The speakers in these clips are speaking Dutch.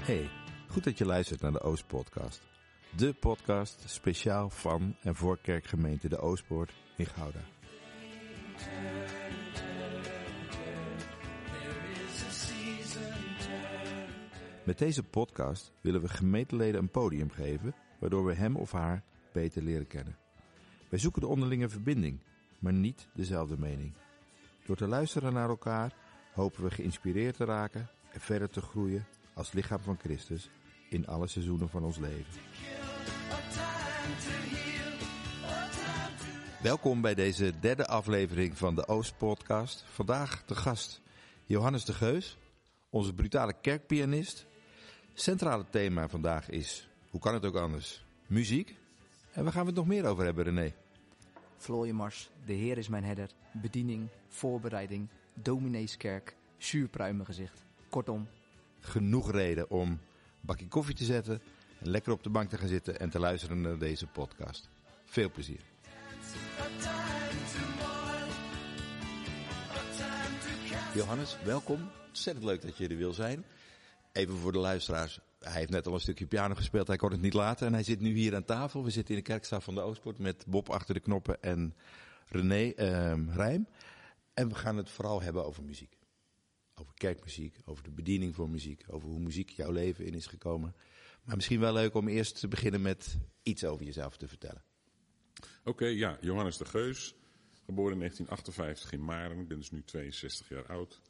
Hey, goed dat je luistert naar de Oostpodcast. De podcast speciaal van en voor kerkgemeente De Oostpoort in Gouda. Met deze podcast willen we gemeenteleden een podium geven, waardoor we hem of haar beter leren kennen. Wij zoeken de onderlinge verbinding, maar niet dezelfde mening. Door te luisteren naar elkaar hopen we geïnspireerd te raken en verder te groeien als lichaam van Christus in alle seizoenen van ons leven. Welkom bij deze derde aflevering van de Oost-podcast. Vandaag de gast Johannes de Geus, onze brutale kerkpianist. Centrale thema vandaag is, hoe kan het ook anders, muziek. En waar gaan we het nog meer over hebben, René? Vlooienmars, de Heer is mijn herder, bediening, voorbereiding, domineeskerk, zuurpruimengezicht. Kortom, Genoeg reden om een bakje koffie te zetten, en lekker op de bank te gaan zitten en te luisteren naar deze podcast. Veel plezier. Johannes, welkom. Ontzettend leuk dat je er wil zijn. Even voor de luisteraars. Hij heeft net al een stukje piano gespeeld. Hij kon het niet laten. En hij zit nu hier aan tafel. We zitten in de kerkzaal van de Oostpoort met Bob achter de knoppen en René ehm Rijm. En we gaan het vooral hebben over muziek. Over kerkmuziek, over de bediening voor muziek, over hoe muziek jouw leven in is gekomen. Maar misschien wel leuk om eerst te beginnen met iets over jezelf te vertellen. Oké, ja, Johannes de Geus, geboren in 1958 in Maren, ik ben dus nu 62 jaar oud.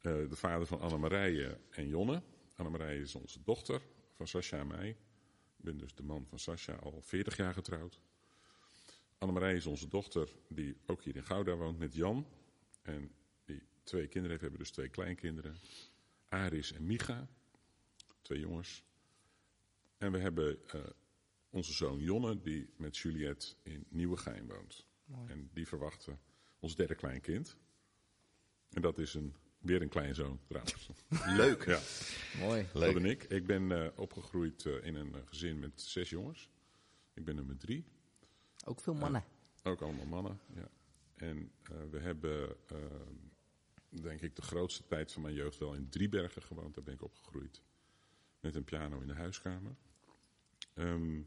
Eh, de vader van Annemarije en Jonne. Annemarije is onze dochter, van Sascha en mij. Ik ben dus de man van Sascha, al 40 jaar getrouwd. Annemarije is onze dochter, die ook hier in Gouda woont met Jan. En twee kinderen heeft, we hebben dus twee kleinkinderen. Aris en Micha, twee jongens. En we hebben eh, onze zoon Jonne, die met Juliette in Nieuwegein woont. En die verwachten ons derde kleinkind. En dat is een, weer een kleinzoon trouwens. Leuk. ja, mooi. dat ben ik. Ik ben eh, opgegroeid eh, in een gezin met zes jongens. Ik ben nummer drie. Ook veel mannen. Ook allemaal mannen, ja. En eh, we hebben, eh, denk ik, de grootste tijd van mijn jeugd wel in Driebergen gewoond. Daar ben ik opgegroeid. Met een piano in de huiskamer. Ehm,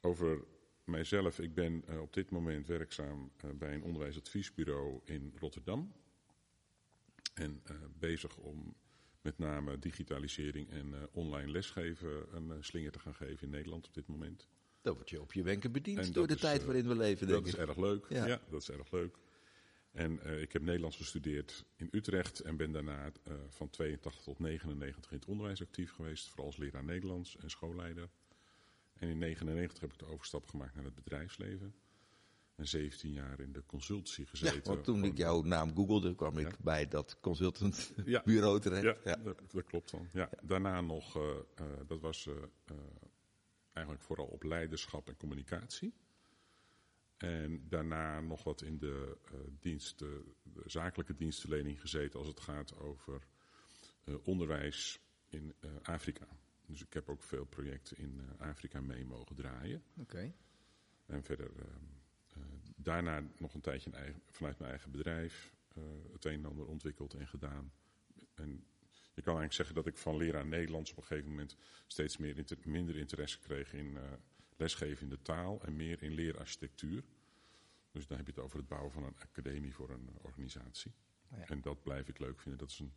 over mijzelf, ik ben eh, op dit moment werkzaam eh, bij een onderwijsadviesbureau in Rotterdam. En eh, bezig om met name digitalisering en online lesgeven een slinger te gaan geven in Nederland op dit moment. Dan word je op je wenken bediend En door dat de tijd waarin we leven, denk Dat is ik. erg leuk. Ja. Ja. dat is erg leuk. En eh, ik heb Nederlands gestudeerd in Utrecht en ben daarna eh, van 82 tot 99 in het onderwijs actief geweest, vooral als leraar Nederlands en schoolleider. En in 99 heb ik de overstap gemaakt naar het bedrijfsleven. En 17 jaar in de consultie gezeten. Ja, want toen ik jouw naam googelde, kwam ik Ja. bij dat consultantbureau Ja. bureau terecht. Ja, Dat, dat klopt dan. Ja. Daarna nog, eh, dat was eigenlijk vooral op leiderschap en communicatie. En daarna nog wat in de, eh de, zakelijke dienstverlening gezeten als het gaat over eh, onderwijs in eh, Afrika. Dus ik heb ook veel projecten in Afrika mee mogen draaien. Oké. En verder daarna nog een tijdje eigen- vanuit mijn eigen bedrijf het een en ander ontwikkeld en gedaan. En je kan eigenlijk zeggen dat ik van leraar Nederlands op een gegeven moment steeds meer inter- minder interesse kreeg in lesgeven in de taal en meer in leerarchitectuur. Dus dan heb je het over het bouwen van een academie voor een organisatie. Ja. En dat blijf ik leuk vinden. Dat is een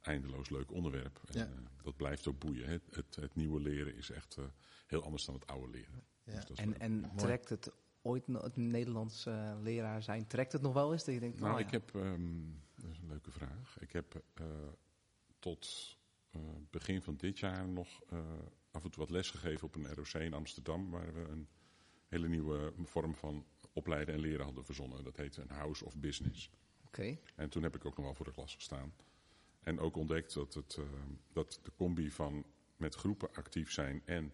eindeloos leuk onderwerp. En Ja. eh, dat blijft ook boeien. Het, het, het nieuwe leren is echt eh, heel anders dan het oude leren. Ja. Dus En, en trekt het ooit het Nederlands eh, leraar zijn, trekt het nog wel eens? Dat je denkt, Nou, oh ja. ik heb, ehm, dat is een leuke vraag. Ik heb eh, tot eh, begin van dit jaar nog eh, af en toe wat les gegeven op een ROC in Amsterdam, waar we een hele nieuwe vorm van opleiden en leren hadden verzonnen. Dat heette een House of Business. Oké. En toen heb ik ook nog wel voor de klas gestaan. En ook ontdekt dat, het, eh, dat de combi van met groepen actief zijn en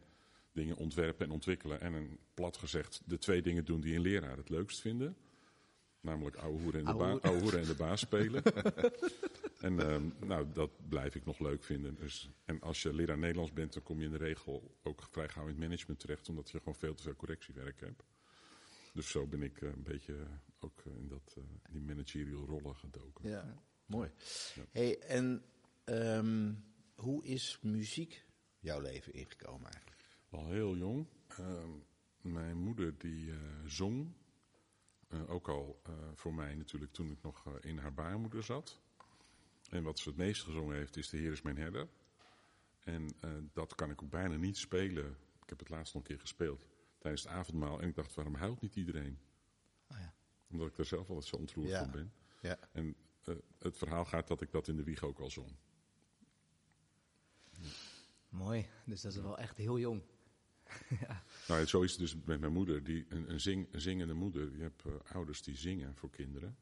dingen ontwerpen en ontwikkelen. En een plat gezegd de twee dingen doen die een leraar het leukst vinden. Namelijk ouwe hoeren en de, Ouwe ba- hoeren. ouwe hoeren en de baas spelen. en ehm, nou, dat blijf ik nog leuk vinden. Dus, en als je leraar Nederlands bent, dan kom je in de regel ook vrij gauw in het management terecht. Omdat je gewoon veel te veel correctiewerk hebt. Dus zo ben ik eh, een beetje ook eh, in dat, eh, die managerial rollen gedoken. Ja, mooi. Hey, en ehm, Hoe is muziek jouw leven ingekomen eigenlijk? Al heel jong. Ehm, mijn moeder die eh, zong. Eh, ook al eh, voor mij natuurlijk toen ik nog eh, in haar baarmoeder zat. En wat ze het meest gezongen heeft is De Heer is mijn herder. En eh, dat kan ik ook bijna niet spelen. Ik heb het laatst nog een keer gespeeld tijdens het avondmaal. En ik dacht, waarom huilt niet iedereen? Oh ja. Omdat ik daar zelf altijd zo ontroerd Ja. van ben. Ja. En eh, het verhaal gaat dat ik dat in de wieg ook al zong. Mooi, dus dat is wel echt heel jong. Nou, zo is het dus met mijn moeder. Die, een, een, zing, een zingende moeder. Je hebt eh, ouders die zingen voor kinderen.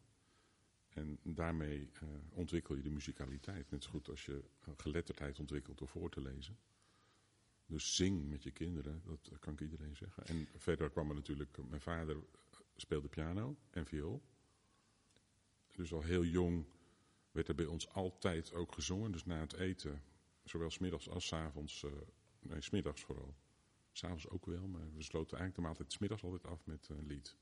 En daarmee eh, ontwikkel je de muzikaliteit. Net zo goed als je geletterdheid ontwikkelt door voor te lezen. Dus zing met je kinderen, dat kan ik iedereen zeggen. En verder kwam er natuurlijk, mijn vader speelde piano en viool. Dus al heel jong werd er bij ons altijd ook gezongen. Dus na het eten, zowel smiddags als s avonds, eh, nee, smiddags vooral. S'avonds ook wel, maar we sloten eigenlijk de maaltijd smiddags altijd af met een lied.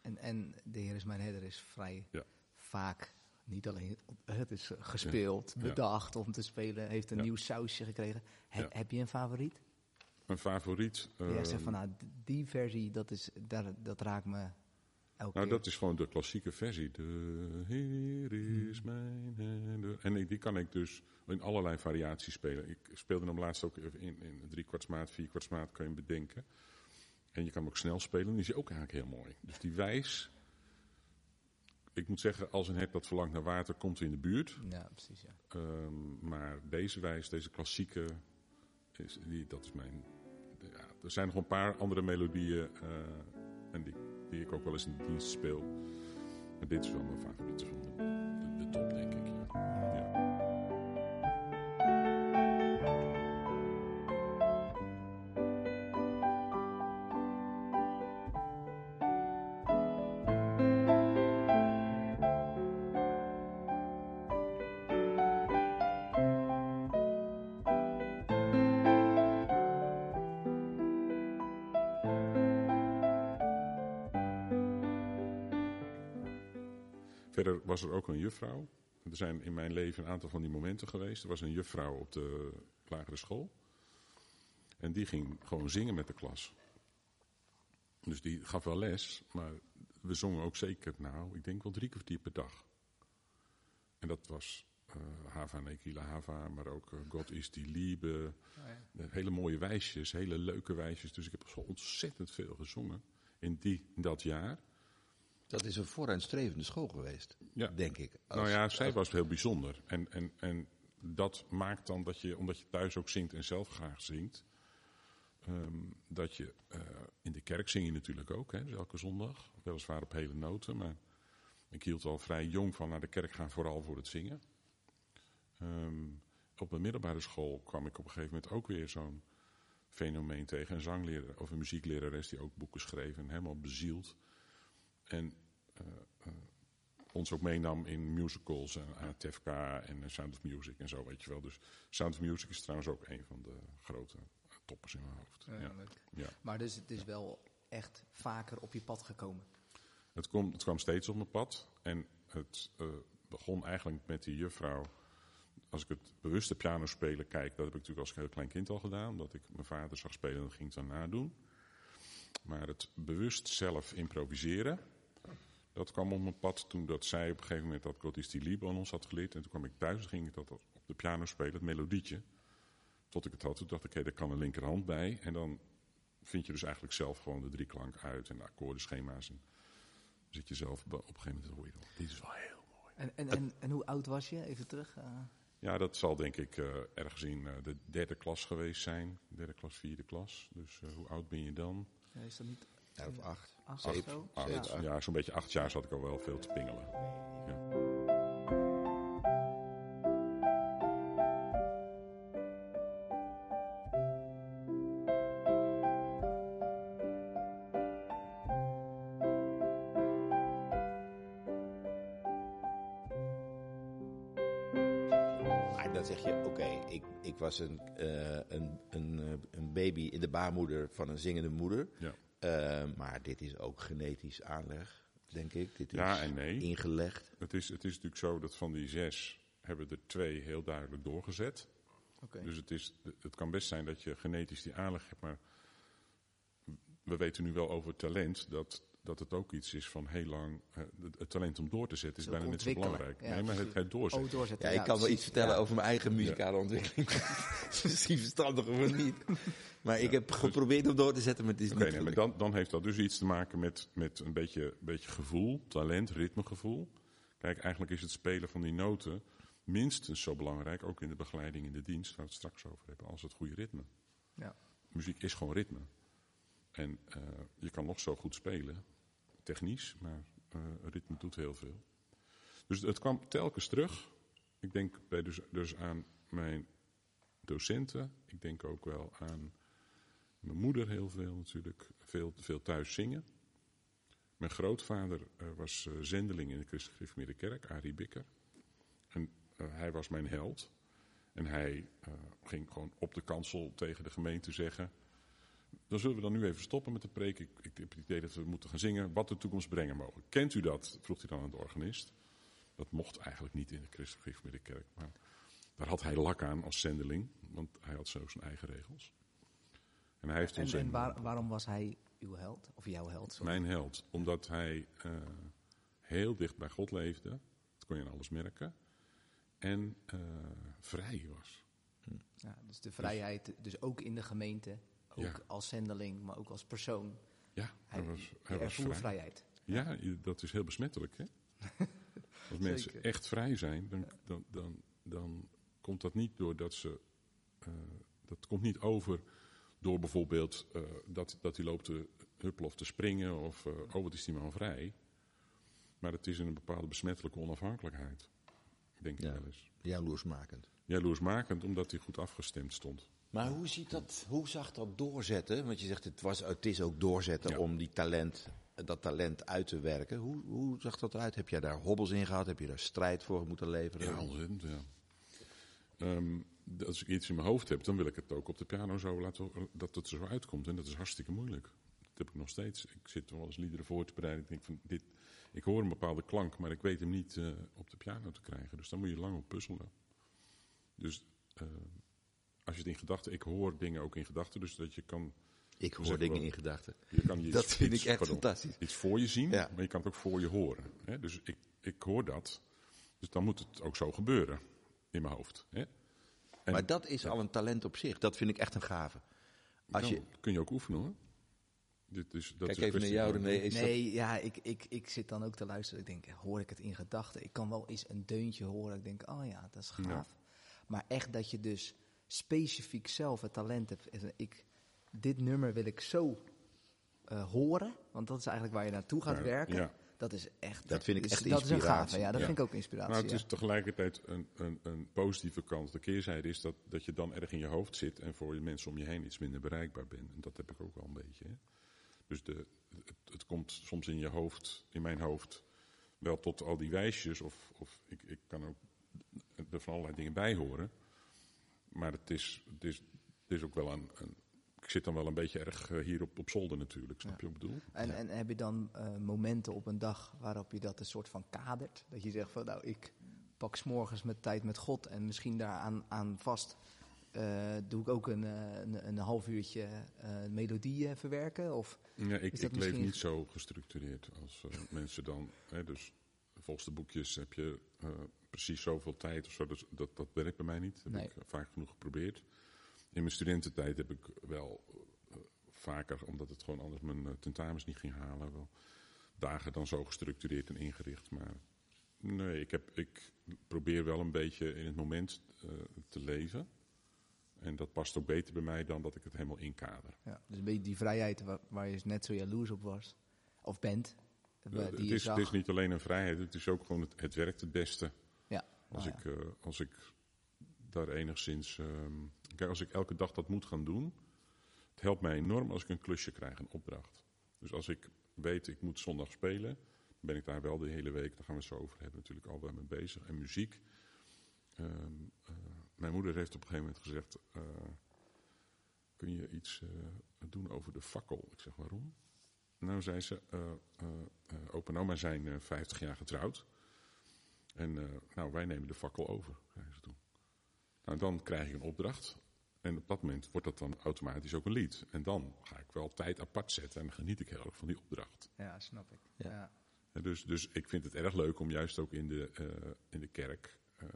En, en De Heer is mijn herder is vrij Ja. vaak, niet alleen, het is eh, gespeeld, bedacht om te spelen, heeft een nieuw sausje gekregen. He-. Heb je een favoriet? Mijn favoriet. Jij zegt ehm, van, nou, die versie, dat, is, daar, dat raakt me elke Nou, keer. dat is gewoon de klassieke versie. De Heer is mijn herder. En ik- die kan ik dus in allerlei variaties spelen. Ik speelde hem laatst ook in, in driekwartsmaat, vierkwartsmaat, kan je hem bedenken. En je kan hem ook snel spelen, die is ook eigenlijk heel mooi. Dus die wijs, ik moet zeggen, als een hert dat verlangt naar water, komt hij in de buurt. Ja, precies, ja. Ehm, maar deze wijs, deze klassieke, is, die, dat is mijn... Ja, er zijn nog een paar andere melodieën eh, en die, die ik ook wel eens in de dienst speel. Maar dit is wel mijn favoriete van de, de, de top, denk ik. Verder was er ook een juffrouw. Er zijn in mijn leven een aantal van die momenten geweest. Er was een juffrouw op de lagere school. En die ging gewoon zingen met de klas. Dus die gaf wel les, maar we zongen ook zeker, nou, ik denk wel drie kwartier per dag. En dat was eh Hava Nekila Hava, maar ook eh, God is die Liebe. Eh, Hele mooie wijsjes, hele leuke wijsjes. Dus ik heb zo ontzettend veel gezongen in, die, in dat jaar. Dat is een vooruitstrevende school geweest, Ja. denk ik. Als- nou ja, zij als- was heel bijzonder. En, en, en dat maakt dan dat je, omdat je thuis ook zingt en zelf graag zingt, ehm, dat je eh, in de kerk zing je natuurlijk ook, hè, dus elke zondag. Weliswaar op hele noten, maar ik hield al vrij jong van naar de kerk gaan, vooral voor het zingen. Ehm, op de middelbare school kwam ik op een gegeven moment ook weer zo'n fenomeen tegen. Een zangleraar of een muzieklerares die ook boeken schreef en helemaal bezield. En eh, eh, ons ook meenam in musicals en ATFK en eh, Sound of Music en zo, weet je wel. Dus Sound of Music is trouwens ook een van de grote toppers in mijn hoofd. Ja. Maar dus het is wel echt vaker op je pad gekomen. Het, kwam, het kwam steeds op mijn pad en het begon eigenlijk met die juffrouw. Als ik het bewuste piano spelen kijk, dat heb ik natuurlijk als heel klein kind al gedaan. Omdat ik mijn vader zag spelen en dat ging ik dan nadoen. Maar het bewust zelf improviseren, dat kwam op mijn pad toen dat zij op een gegeven moment dat God is die Liebe aan ons had geleerd. En toen kwam ik thuis en ging ik dat op de piano spelen, het melodietje. Tot ik het had, toen dacht ik, hé, daar kan een linkerhand bij. En dan vind je dus eigenlijk zelf gewoon de drieklank uit en de akkoordenschema's. En dan zit je zelf, op een gegeven moment hoor je dan, dit is wel heel mooi. En, en, en, en hoe oud was je? Even terug. eh. Ja, dat zal denk ik eh, ergens in eh, de derde klas geweest zijn. Derde klas, vierde klas. Dus hoe oud ben je dan? Ja, is dat niet Ja, of acht. acht Zeven. Ja, zo'n beetje acht jaar zat ik al wel veel te pingelen. Ja. Maar dan zeg je, oké, ik, ik was een, eh, een, een, eh, een baby in de baarmoeder van een zingende moeder. Ja. Eh, maar dit is ook genetisch aanleg, denk ik. Dit is Ja en nee. ingelegd. Het, is, het is natuurlijk zo dat van die zes hebben er twee heel duidelijk doorgezet. Oké. Dus het, is, het kan best zijn dat je genetisch die aanleg hebt, maar we weten nu wel over talent dat, dat het ook iets is van heel lang. eh, het, talent om door te zetten is bijna net zo belangrijk. Ja, nee, maar het, het doorzetten. Oh, doorzetten. Ja, ik kan wel iets vertellen Ja. over mijn eigen muzikale ontwikkeling. Misschien verstandig of niet. Maar ik heb geprobeerd om door te zetten, maar het is niet nee, maar gelukt. dan, dan heeft dat dus iets te maken met, met een beetje, beetje gevoel, talent, ritmegevoel. Kijk, eigenlijk is het spelen van die noten minstens zo belangrijk, ook in de begeleiding in de dienst, waar we het straks over hebben, als het goede ritme. Ja. Muziek is gewoon ritme. En eh, je kan nog zo goed spelen, technisch, maar eh, ritme doet heel veel. Dus het kwam telkens terug. Ik denk bij dus, dus aan mijn docenten. Ik denk ook wel aan mijn moeder heel veel natuurlijk. Veel, veel thuis zingen. Mijn grootvader eh, was eh, zendeling in de Christelijke Kerk, Arie Bikker. En hij was mijn held. En hij ging gewoon op de kansel tegen de gemeente zeggen... Dan zullen we dan nu even stoppen met de preek. Ik, ik heb het idee dat we moeten gaan zingen wat de toekomst brengen mogen. Kent u dat? vroeg hij dan aan de organist. Dat mocht eigenlijk niet in de Christelijke Gereformeerde Kerk. Maar daar had hij lak aan als zendeling. Want hij had zo zijn eigen regels. En hij heeft ons En, en waar- waarom was hij uw held? Of jouw held? sorry. mijn held. Omdat hij eh, heel dicht bij God leefde. Dat kon je aan alles merken. En eh, vrij was. Ja, dus de vrijheid, dus ook in de gemeente, ook Ja. als zendeling, maar ook als persoon. Ja, hij, Hij, was, hij was vrij. vrijheid. Ja, dat is heel besmettelijk. Hè? Als mensen Zeker. echt vrij zijn, dan, dan, dan, dan komt dat niet doordat ze. eh, dat komt niet over door bijvoorbeeld eh, dat, dat hij loopt te huppelen of te springen of. eh, oh, wat is die man vrij. Maar het is in een bepaalde besmettelijke onafhankelijkheid. Denk ik Ja. wel eens. Jaloersmakend. Jaloersmakend omdat hij goed afgestemd stond. Maar hoe, ziet dat, hoe zag dat doorzetten? Want je zegt het, was, het is ook doorzetten Ja. om die talent, dat talent uit te werken. Hoe, hoe zag dat eruit? Heb jij daar hobbels in gehad? Heb je daar strijd voor moeten leveren? Ja, ontzettend, ja. Ehm, als ik iets in mijn hoofd heb, dan wil ik het ook op de piano zo laten dat het er zo uitkomt. En dat is hartstikke moeilijk. Dat heb ik nog steeds. Ik zit wel eens liederen voor te bereiden. Ik denk van dit, ik hoor een bepaalde klank, maar ik weet hem niet eh, op de piano te krijgen. Dus dan moet je lang op puzzelen. Dus eh, als je het in gedachten, ik hoor dingen ook in gedachten, dus dat je kan, Ik hoor Zeg dingen wel. in gedachten. je kan je Dat iets- vind iets- ik echt pardon, fantastisch. iets voor je zien, Ja. maar je kan het ook voor je horen. Hè? Dus ik, ik hoor dat, dus dan moet het ook zo gebeuren in mijn hoofd. Hè? En- maar dat is al een talent op zich. Dat vind ik echt een gave. Als Nou, je, kun je ook oefenen hoor. Dit is, dat kijk is een even naar jou, dat- Nee, ja, ik, ik, ik zit dan ook te luisteren. Ik denk, hoor ik het in gedachten? Ik kan wel eens een deuntje horen. Ik denk, oh ja, dat is gaaf. Ja. Maar echt dat je dus specifiek zelf het talent hebt. En Ik, dit nummer wil ik zo eh, horen. Want dat is eigenlijk waar je naartoe gaat Ja, werken. ja. Dat is echt, Dat vind ik is, echt Dat is een gave, inspiratie. ja. Dat Ja. vind ik ook inspiratie. Nou, het is tegelijkertijd een, een, een positieve kant. De keerzijde is dat, dat je dan erg in je hoofd zit en voor je mensen om je heen iets minder bereikbaar bent. En dat heb ik ook wel een beetje. Hè. Dus de, het, het komt soms in je hoofd, in mijn hoofd, wel tot al die wijsjes. Of, of ik, ik kan ook er van allerlei dingen bij horen. Maar het is, het is, het is ook wel een, een. Ik zit dan wel een beetje erg eh, hier op, op zolder natuurlijk. Snap je wat ik bedoel? En, en heb je dan eh, momenten op een dag waarop je dat een soort van kadert? Dat je zegt van nou, ik pak s'morgens met tijd met God en misschien daaraan aan vast eh, doe ik ook een, eh, een, een half uurtje eh, melodie verwerken? Of, Ja, ik, ik leef niet zo gestructureerd als mensen dan. Hè, dus volgens de boekjes heb je eh, precies zoveel tijd of zo. Dus dat, dat werkt bij mij niet. Dat heb Nee. ik eh, vaak genoeg geprobeerd. In mijn studententijd heb ik wel eh, vaker, omdat het gewoon anders mijn tentamens niet ging halen, wel dagen dan zo gestructureerd en ingericht. Maar nee, ik, heb, ik probeer wel een beetje in het moment te leven. En dat past ook beter bij mij dan dat ik het helemaal inkader. ja, dus een beetje die vrijheid waar, waar je net zo jaloers op was. Of bent. Eh, die het, is, zag. het is niet alleen een vrijheid, het is ook gewoon het, het werkt het beste. Ja, Als, nou ik, eh, als ik daar enigszins. ehm, kijk, als ik elke dag dat moet gaan doen. Het helpt mij enorm als ik een klusje krijg, een opdracht. Dus als ik weet, ik moet zondag spelen. Dan ben ik daar wel de hele week, daar gaan we het zo over hebben, natuurlijk al wel mee bezig. En muziek. Ehm, eh, mijn moeder heeft op een gegeven moment gezegd. kun je iets doen over de fakkel? Ik zeg waarom? Nou, zei ze, eh eh, eh, opa en oma zijn eh 50 jaar getrouwd. En eh, nou, wij nemen de fakkel over, zei ze toen. Nou, dan krijg ik een opdracht. En op dat moment wordt dat dan automatisch ook een lied. En dan ga ik wel tijd apart zetten en dan geniet ik heel erg van die opdracht. Ja, snap ik. Ja. Ja. En dus, dus ik vind het erg leuk om juist ook in de, eh, in de kerk eh,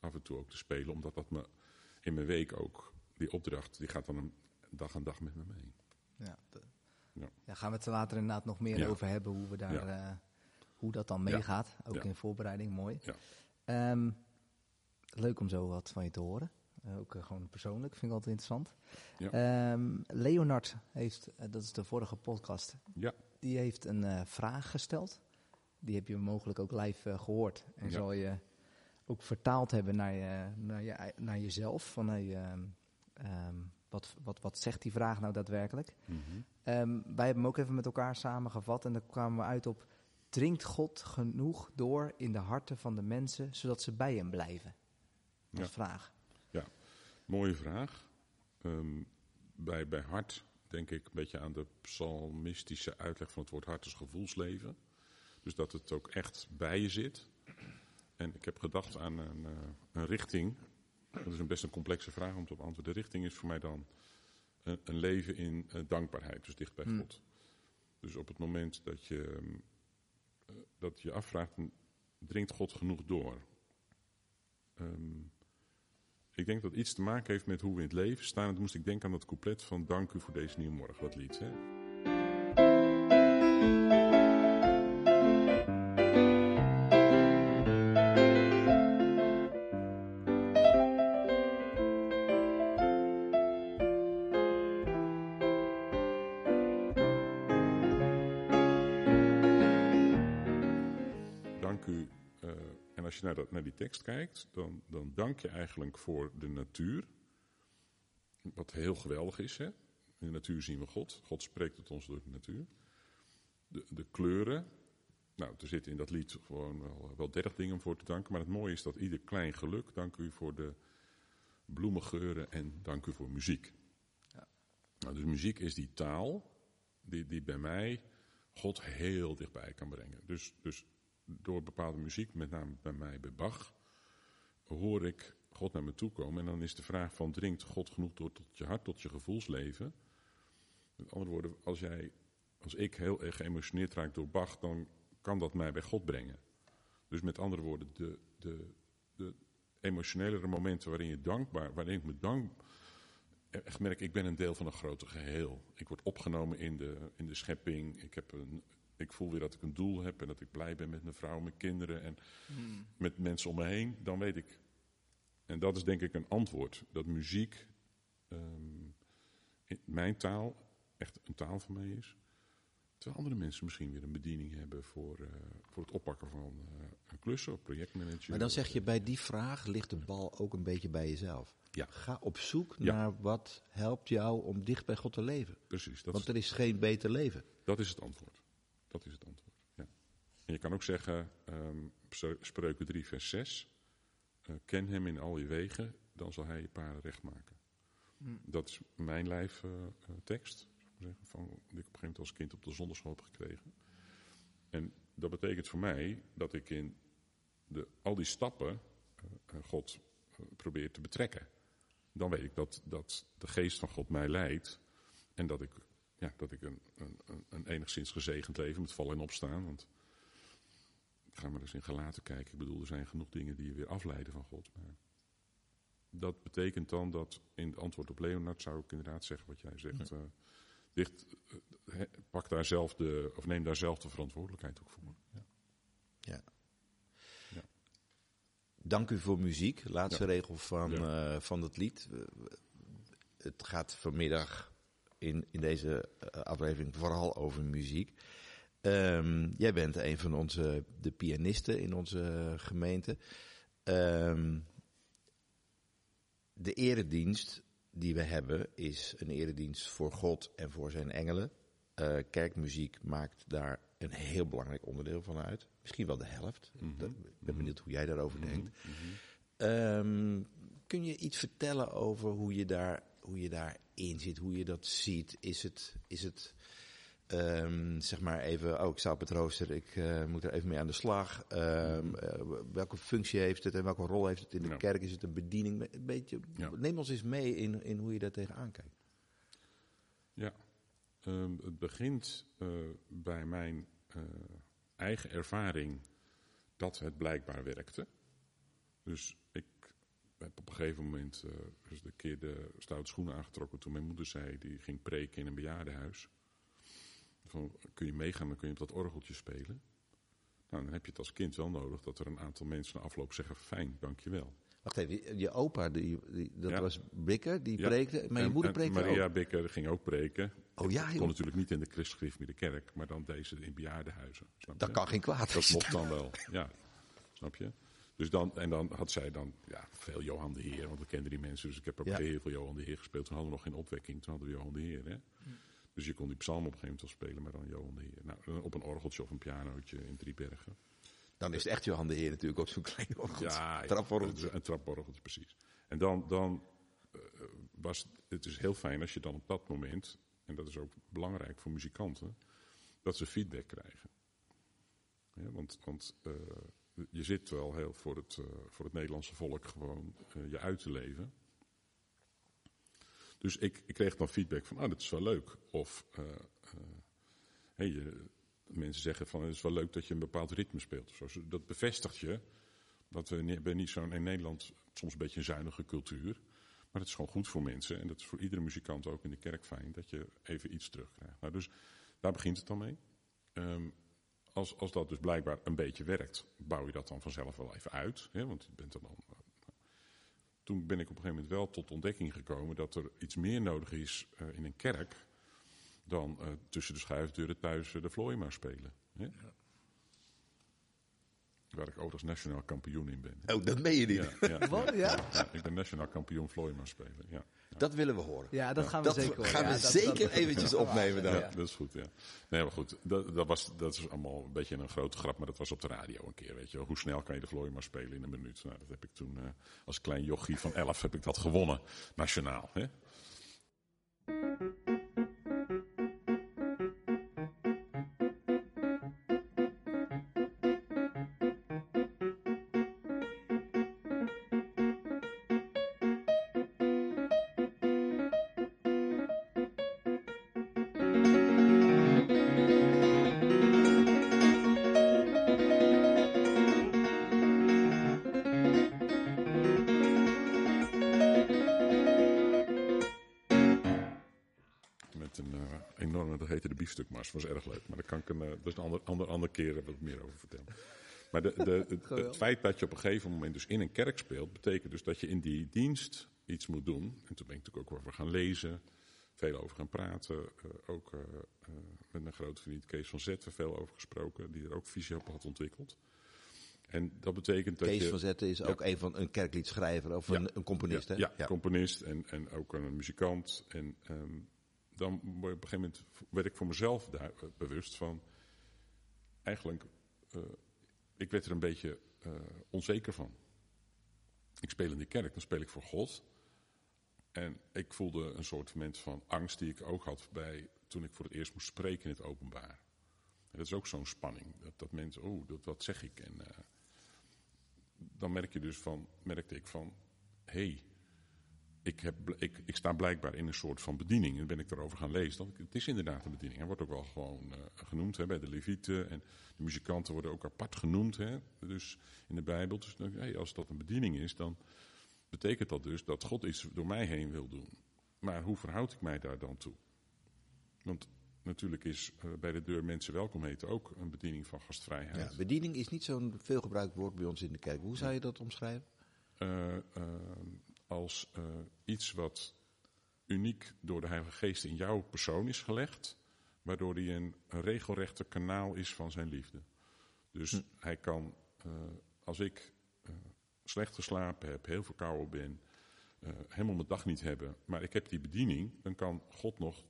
af en toe ook te spelen. Omdat dat me in mijn week ook, die opdracht, die gaat dan een dag aan dag met me mee. Ja, Ja. ja, gaan we het er later inderdaad nog meer Ja. over hebben hoe, we daar, eh, hoe dat dan meegaat. Ook in voorbereiding, mooi. Ja. Ehm, leuk om zo wat van je te horen. Eh, ook eh, gewoon persoonlijk, vind ik altijd interessant. Ja. Ehm, Leonard heeft, dat is de vorige podcast, Ja. die heeft een vraag gesteld. Die heb je mogelijk ook live eh, gehoord. En zal je ook vertaald hebben naar, je, naar, je, naar jezelf. Van, hey, ehm, wat, wat, wat zegt die vraag nou daadwerkelijk? Mhm. Ehm, wij hebben hem ook even met elkaar samengevat en daar kwamen we uit op... Dringt God genoeg door in de harten van de mensen, zodat ze bij hem blijven? Als Ja. vraag. Mooie vraag. Ehm, bij, bij hart denk ik een beetje aan de psalmistische uitleg van het woord hart als gevoelsleven. Dus dat het ook echt bij je zit. En ik heb gedacht aan een, eh, een richting. Dat is een best een complexe vraag om te beantwoorden. De richting is voor mij dan een, een leven in eh, dankbaarheid, dus dicht bij Hmm. God. Dus op het moment dat je, ehm, eh, dat je afvraagt, dringt God genoeg door? Ehm, ik denk dat iets te maken heeft met hoe we in het leven staan. En toen moest ik denken aan dat couplet van Dank u voor deze nieuwe morgen, dat lied. Hè? Kijkt, dan, dan dank je eigenlijk voor de natuur. Wat heel geweldig is. Hè? In de natuur zien we God. God spreekt tot ons door de natuur. De, de kleuren. Nou, er zitten in dat lied gewoon wel, wel dertig dingen om voor te danken. Maar het mooie is dat ieder klein geluk. Dank u voor de bloemengeuren en dank u voor muziek. Ja. Nou, dus muziek is die taal die, die bij mij God heel dichtbij kan brengen. Dus, dus door bepaalde muziek, met name bij mij bij Bach, hoor ik God naar me toe komen. En dan is de vraag van, dringt God genoeg door tot je hart, tot je gevoelsleven? Met andere woorden, als, jij, als ik heel erg geëmotioneerd raak door Bach, dan kan dat mij bij God brengen. Dus met andere woorden, de, de, de momenten waarin je dankbaar, waarin ik me dank, echt merk, ik ben een deel van een groter geheel. Ik word opgenomen in de, in de schepping. Ik, heb een, ik voel weer dat ik een doel heb en dat ik blij ben met mijn vrouw, mijn kinderen en met mensen om me heen. Dan weet ik. En dat is denk ik een antwoord. Dat muziek ehm, in mijn taal echt een taal van mij is. Terwijl andere mensen misschien weer een bediening hebben voor, eh, voor het oppakken van eh, een klus of projectmanager. Maar dan zeg je bij die vraag ligt de bal ook een beetje bij jezelf. Ja. Ga op zoek Ja. naar wat helpt jou om dicht bij God te leven. Precies, dat Want is, er is geen beter leven. dat is het antwoord. Dat is het antwoord, ja. En je kan ook zeggen, Spreu- Spreuken 3 vers 6. eh, ken hem in al je wegen, dan zal hij je paden recht maken. Dat is mijn lijftekst, zeggen, van, die ik op een gegeven moment als kind op de zondagschool heb gekregen. En dat betekent voor mij dat ik in de, al die stappen eh, eh, God eh, probeer te betrekken. Dan weet ik dat, dat de geest van God mij leidt en dat ik, ja, dat ik een, een, een- een enigszins gezegend leven met vallen en opstaan. Want ik ga maar eens in gelaten kijken. Ik bedoel, er zijn genoeg dingen die je weer afleiden van God. Maar dat betekent dan dat in het antwoord op Leonard zou ik inderdaad zeggen wat jij zegt. eh, dicht, eh, pak daar zelf de, of neem daar zelf de verantwoordelijkheid ook voor. Ja. Ja. Ja. Dank u voor muziek. Laatste Ja. regel van, Ja. eh, van het lied. Het gaat vanmiddag in, in deze eh, aflevering vooral over muziek. Ehm, jij bent een van onze de pianisten in onze gemeente. Ehm, de eredienst die we hebben is een eredienst voor God en voor zijn engelen. Eh, kerkmuziek maakt daar een heel belangrijk onderdeel van uit. Misschien wel de helft. Dat- Ik ben benieuwd hoe jij daarover denkt. Ehm, kun je iets vertellen over hoe je, daar, hoe je daarin zit, hoe je dat ziet? Is het, is het Ehm, zeg maar even, oh ik sta op het rooster, ik eh, moet er even mee aan de slag. Ehm, eh, welke functie heeft het en welke rol heeft het in de Ja. kerk? Is het een bediening? Een beetje, Ja. Neem ons eens mee in, in hoe je daar tegenaan kijkt. Ja, Ehm, het begint eh, bij mijn eigen ervaring dat het blijkbaar werkte. Dus ik heb op een gegeven moment eh dus de keer de stoute schoenen aangetrokken toen mijn moeder zei, die ging preken in een bejaardenhuis. Van, kun je meegaan, dan kun je op dat orgeltje spelen. Nou, dan heb je het als kind wel nodig dat er een aantal mensen na afloop zeggen, fijn, dankjewel. Wacht even, je- opa, die, die, dat Ja. was Bikker, die Ja. preekte. Maar je moeder preekte Maria ook. Bikker ging ook preken. Oh ja, kon joh. natuurlijk niet in de christelijke kerk, maar dan deze in bejaardenhuizen. Snap Dat je? kan geen kwaad. Dat mocht dan wel, ja. Snap je? Dus dan, en dan had zij dan ja, veel Johan de Heer, want we kenden die mensen. Dus ik heb ook Ja. heel veel Johan de Heer gespeeld. Toen hadden we nog geen opwekking, toen hadden we Johan de Heer. Hè? Dus je kon die psalm op een gegeven moment wel spelen, maar dan Johan de Heer. Nou, op een orgeltje of een pianootje in Driebergen. Dan is het echt Johan de Heer natuurlijk op zo'n klein orgeltje. Ja, Traporgeltje. Een, een traporgeltje, precies. En dan, dan eh, was het is heel fijn als je dan op dat moment, en dat is ook belangrijk voor muzikanten, dat ze feedback krijgen. Ja, want want eh, je zit wel heel voor het, eh, voor het Nederlandse volk gewoon eh, je uit te leven. Dus ik, ik kreeg dan feedback van, ah, dat is wel leuk. Of eh, mensen zeggen van, het is wel leuk dat je een bepaald ritme speelt. Of zo. Dat bevestigt je. Dat we ben niet zo'n in Nederland soms een beetje een zuinige cultuur. Maar het is gewoon goed voor mensen. En dat is voor iedere muzikant ook in de kerk fijn. Dat je even iets terugkrijgt. Nou, dus daar begint het dan mee. Ehm, als, als dat dus blijkbaar een beetje werkt, bouw je dat dan vanzelf wel even uit. Hè? Want je bent er dan. Toen ben ik op een gegeven moment wel tot ontdekking gekomen dat er iets meer nodig is eh, in een kerk dan eh, tussen de schuifdeuren thuis eh, de Vlooimaar spelen. Hè? Waar ik ook als nationaal kampioen in ben. Oh, dat meen je niet. Ja, ja, Wat? Ja? ja, ik ben nationaal kampioen Vlooimaar spelen. Ja. Dat willen we horen. Ja, dat gaan we Dat zeker horen. gaan we dat- zeker dat- eventjes opnemen dan. Ja, dat is goed, ja. Nee, maar goed, dat, dat, was, dat is allemaal een beetje een grote grap, maar dat was op de radio een keer, weet je wel. Hoe snel kan je de Vlooimaar spelen in een minuut? Nou, dat heb ik toen, eh, als klein jochie van 11 heb ik dat gewonnen, nationaal, hè. Een, een ander, ander, andere keer wat meer over vertellen. Maar de, de, het, feit dat je op een gegeven moment dus in een kerk speelt, betekent dus dat je in die dienst iets moet doen. En toen ben ik natuurlijk ook over gaan lezen, veel over gaan praten. eh, ook eh, eh, met mijn grote vriend Kees van Zetten veel over gesproken, die er ook visie op had ontwikkeld. En dat betekent dat Kees je... van Zetten is Ja. ook een van een kerkliedschrijver of Ja. een, een componist. Ja, hè? ja, componist en, en ook een muzikant. En ehm, dan op een gegeven moment werd ik voor mezelf daar, bewust van. Eigenlijk, eh, ik werd er een beetje eh, onzeker van. Ik speel in de kerk, dan speel ik voor God. En ik voelde een soort moment van angst die ik ook had bij, toen ik voor het eerst moest spreken in het openbaar. En dat is ook zo'n spanning. Dat, dat mensen, oh, wat zeg ik? En eh, dan merk je dus van, merkte ik van, hé, hey, ik, heb, ik, ik sta blijkbaar in een soort van bediening. En ben ik erover gaan lezen. Dan, het is inderdaad een bediening. Hij wordt ook wel gewoon eh, genoemd hè, bij de levieten. En de muzikanten worden ook apart genoemd. Hè, dus in de Bijbel. Dus hey, als dat een bediening is, dan betekent dat dus dat God iets door mij heen wil doen. Maar hoe verhoud ik mij daar dan toe? Want natuurlijk is eh, bij de deur mensen welkom heten ook een bediening van gastvrijheid. Ja, bediening is niet zo'n veelgebruikt woord bij ons in de kerk. Hoe zou je dat omschrijven? eh, als eh, iets wat uniek door de Heilige Geest in jouw persoon is gelegd, waardoor hij een, regelrechte kanaal is van zijn liefde. Dus hij kan, eh, als ik eh, slecht geslapen heb, heel verkouden ben, helemaal mijn dag niet hebben, maar ik heb die bediening, dan kan God nog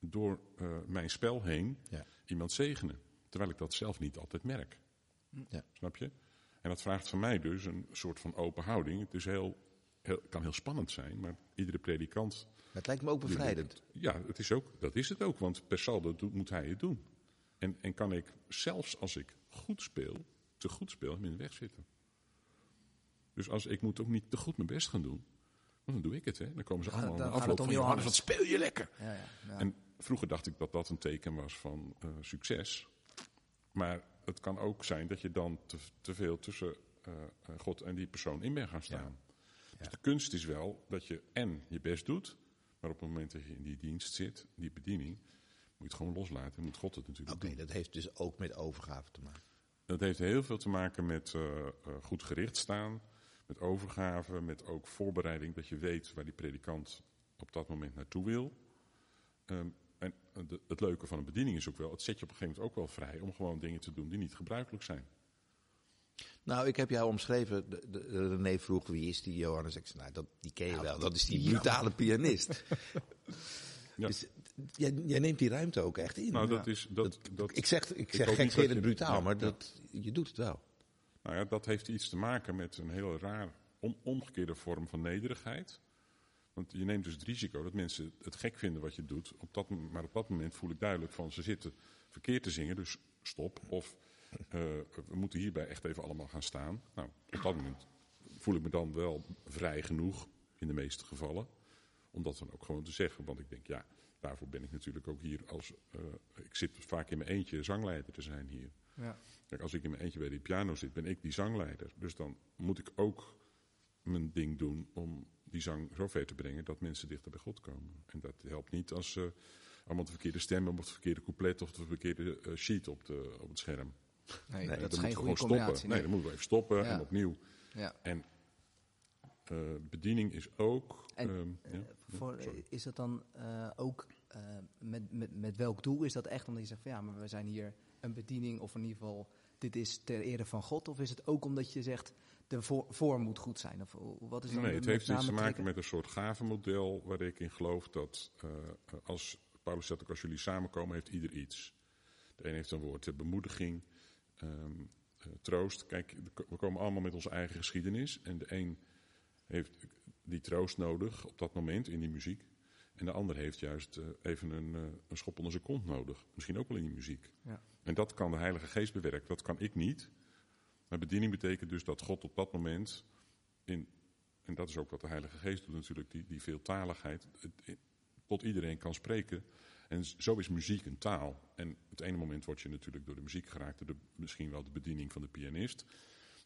door mijn spel heen Ja. iemand zegenen. Terwijl ik dat zelf niet altijd merk. Ja. Snap je? En dat vraagt van mij dus een soort van open houding. Het is heel heel, kan heel spannend zijn, maar iedere predikant. Het lijkt me ook bevrijdend. Ja, het is ook, dat is het ook, want per saldo moet hij het doen. En, en kan ik, zelfs als ik goed speel, te goed speel, hem in de weg zitten. Dus als, ik moet ook niet te goed mijn best gaan doen. Want dan doe ik het, hè. Dan komen ze Ja, allemaal dan aan gaat afloop het van, Johannes, wat speel je lekker? Ja, ja, ja. En vroeger dacht ik dat dat een teken was van eh, succes. Maar het kan ook zijn dat je dan te, te veel tussen eh, eh, God en die persoon in bent gaan staan. Dus de kunst is wel dat je en je best doet, maar op het moment dat je in die dienst zit, die bediening, moet je het gewoon loslaten. En moet God het natuurlijk Oké, dat heeft dus ook met overgave te maken. Dat heeft heel veel te maken met eh, eh, goed gericht staan, met overgave, met ook voorbereiding, dat je weet waar die predikant op dat moment naartoe wil. Ehm, en de- het leuke van een bediening is ook wel, het zet je op een gegeven moment ook wel vrij om gewoon dingen te doen die niet gebruikelijk zijn. Nou, ik heb jou omschreven. De, de, René vroeg wie is die Johannes. Ik zei, nou, dat, die ken je Nou, wel. Dat is die brutale pianist. Ja. Dus, jij, jij neemt die ruimte ook echt in. Nou, dat is, dat, dat, ik zeg, ik zeg gekscherend brutaal, maar dat, je doet het wel. nou ja, dat heeft iets te maken met een heel raar, om, omgekeerde vorm van nederigheid. Want je neemt dus het risico dat mensen het gek vinden wat je doet. Op dat, maar op dat moment voel ik duidelijk van ze zitten verkeerd te zingen, dus stop. Of we moeten hierbij echt even allemaal gaan staan. Nou, op dat moment voel ik me dan wel vrij genoeg, in de meeste gevallen. Om dat dan ook gewoon te zeggen. Want ik denk, ja, daarvoor ben ik natuurlijk ook hier als. eh, ik zit vaak in mijn eentje zangleider te zijn hier. Ja. Kijk, als ik in mijn eentje bij die piano zit, ben ik die zangleider. Dus dan moet ik ook mijn ding doen om die zang zo ver te brengen dat mensen dichter bij God komen. En dat helpt niet als ze allemaal de verkeerde stem of het verkeerde couplet of de verkeerde eh, sheet op, de, op het scherm. Nee, Nee, dat dan is geen goede gewoon combinatie. stoppen. Nee, dan moeten we even stoppen Ja. en opnieuw. Ja. En eh, bediening is ook. En, ehm, ja, Eh, voor, sorry. is dat dan eh, ook met, met, met welk doel? Is dat echt omdat je zegt van ja, maar we zijn hier een bediening of in ieder geval dit is ter ere van God? Of is het ook omdat je zegt de voor, vorm moet goed zijn? Of wat is dan Nee, het heeft iets te maken met een soort gavenmodel waar ik in geloof dat als Paulus zegt ook als jullie samenkomen heeft ieder iets. De een heeft een woord ter bemoediging, ehm, eh, troost. Kijk, we komen allemaal met onze eigen geschiedenis en de een heeft die troost nodig op dat moment in die muziek. En de ander heeft juist eh, even een, eh, een schop onder zijn kont nodig. Misschien ook wel in die muziek. Ja. En dat kan de Heilige Geest bewerken. Dat kan ik niet. Maar bediening betekent dus dat God op dat moment, in, en dat is ook wat de Heilige Geest doet natuurlijk, die, die veeltaligheid, het- het- tot iedereen kan spreken. En zo is muziek een taal. En het ene moment word je natuurlijk door de muziek geraakt, door de, misschien wel de bediening van de pianist.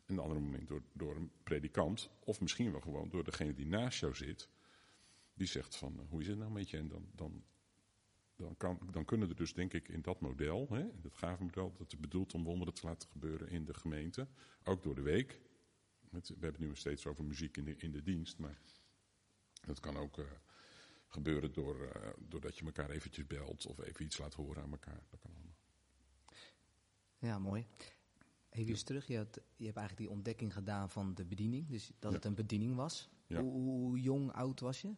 En het andere moment door, door een predikant. Of misschien wel gewoon door degene die naast jou zit. Die zegt van, eh, hoe is het nou met je? En dan, dan, dan, kan, dan kunnen er dus denk ik in dat model, hè, in dat gavenmodel, dat is bedoeld om wonderen te laten gebeuren in de gemeente. Ook door de week. We hebben het nu steeds over muziek in de, in de dienst. Maar dat kan ook eh, gebeuren door, eh, doordat je elkaar eventjes belt. Of even iets laat horen aan elkaar. Dat kan allemaal. Ja, mooi. Even eens terug, je, had, je hebt eigenlijk die ontdekking gedaan van de bediening. Dus dat Ja. het een bediening was. Ja. Hoe, hoe jong, oud was je?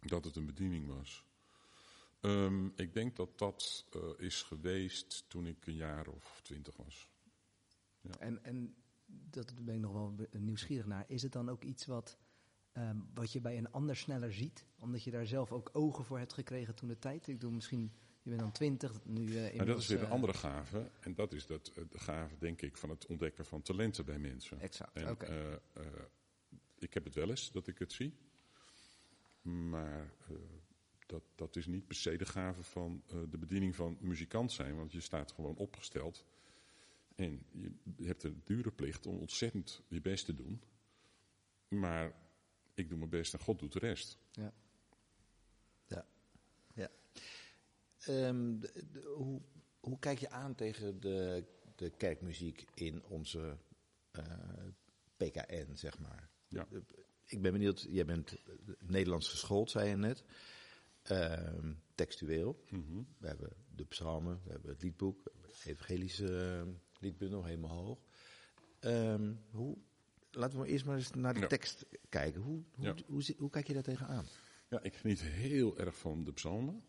Dat het een bediening was. Ehm, ik denk dat dat eh, is geweest toen ik een jaar of twintig was. En, en dat ben ik nog wel nieuwsgierig naar. Is het dan ook iets wat, ehm, wat je bij een ander sneller ziet? Omdat je daar zelf ook ogen voor hebt gekregen toen de tijd? Ik bedoel, misschien, je bent dan twintig, nu uh, inmiddels... Maar dat is weer een eh, andere gave. En dat is dat, eh, de gave, denk ik, van het ontdekken van talenten bij mensen. Exact, En, oké. eh, eh, ik heb het wel eens dat ik het zie. Maar eh, dat, dat is niet per se de gave van eh, de bediening van muzikant zijn. Want je staat gewoon opgesteld. En je hebt een dure plicht om ontzettend je best te doen. Maar ik doe mijn best en God doet de rest. Ja. Ehm, de- de- hoe, hoe kijk je aan tegen de, de kerkmuziek in onze eh, PKN, zeg maar? Ja. Ik ben benieuwd, jij bent Nederlands geschoold, zei je net. Ehm, textueel. Mhm. We hebben de psalmen, we hebben het liedboek, we hebben de evangelische eh, liedbundel helemaal hoog. Ehm, hoe, laten we eerst maar eens naar de Ja. tekst kijken. Hoe, hoe, Ja. hoe, kijk je daar tegenaan? Ja, ik geniet heel erg van de psalmen.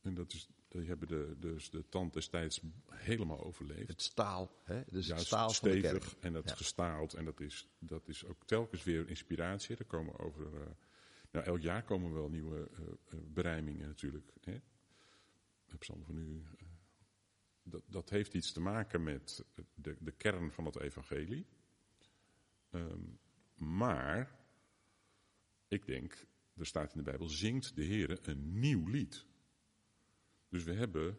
En dat is die hebben de, dus de tand destijds helemaal overleefd. Het staal, hè? dus het staal van de stevig kerk. en dat Ja. gestaald. En dat is, dat is ook telkens weer inspiratie. Er komen over. eh, nou, elk jaar komen wel nieuwe eh, berijmingen natuurlijk. Hè? Allemaal van u. eh, dat, dat heeft iets te maken met de, de kern van het evangelie. Ehm, maar ik denk, er staat in de Bijbel, zingt de Heer een nieuw lied. Dus we hebben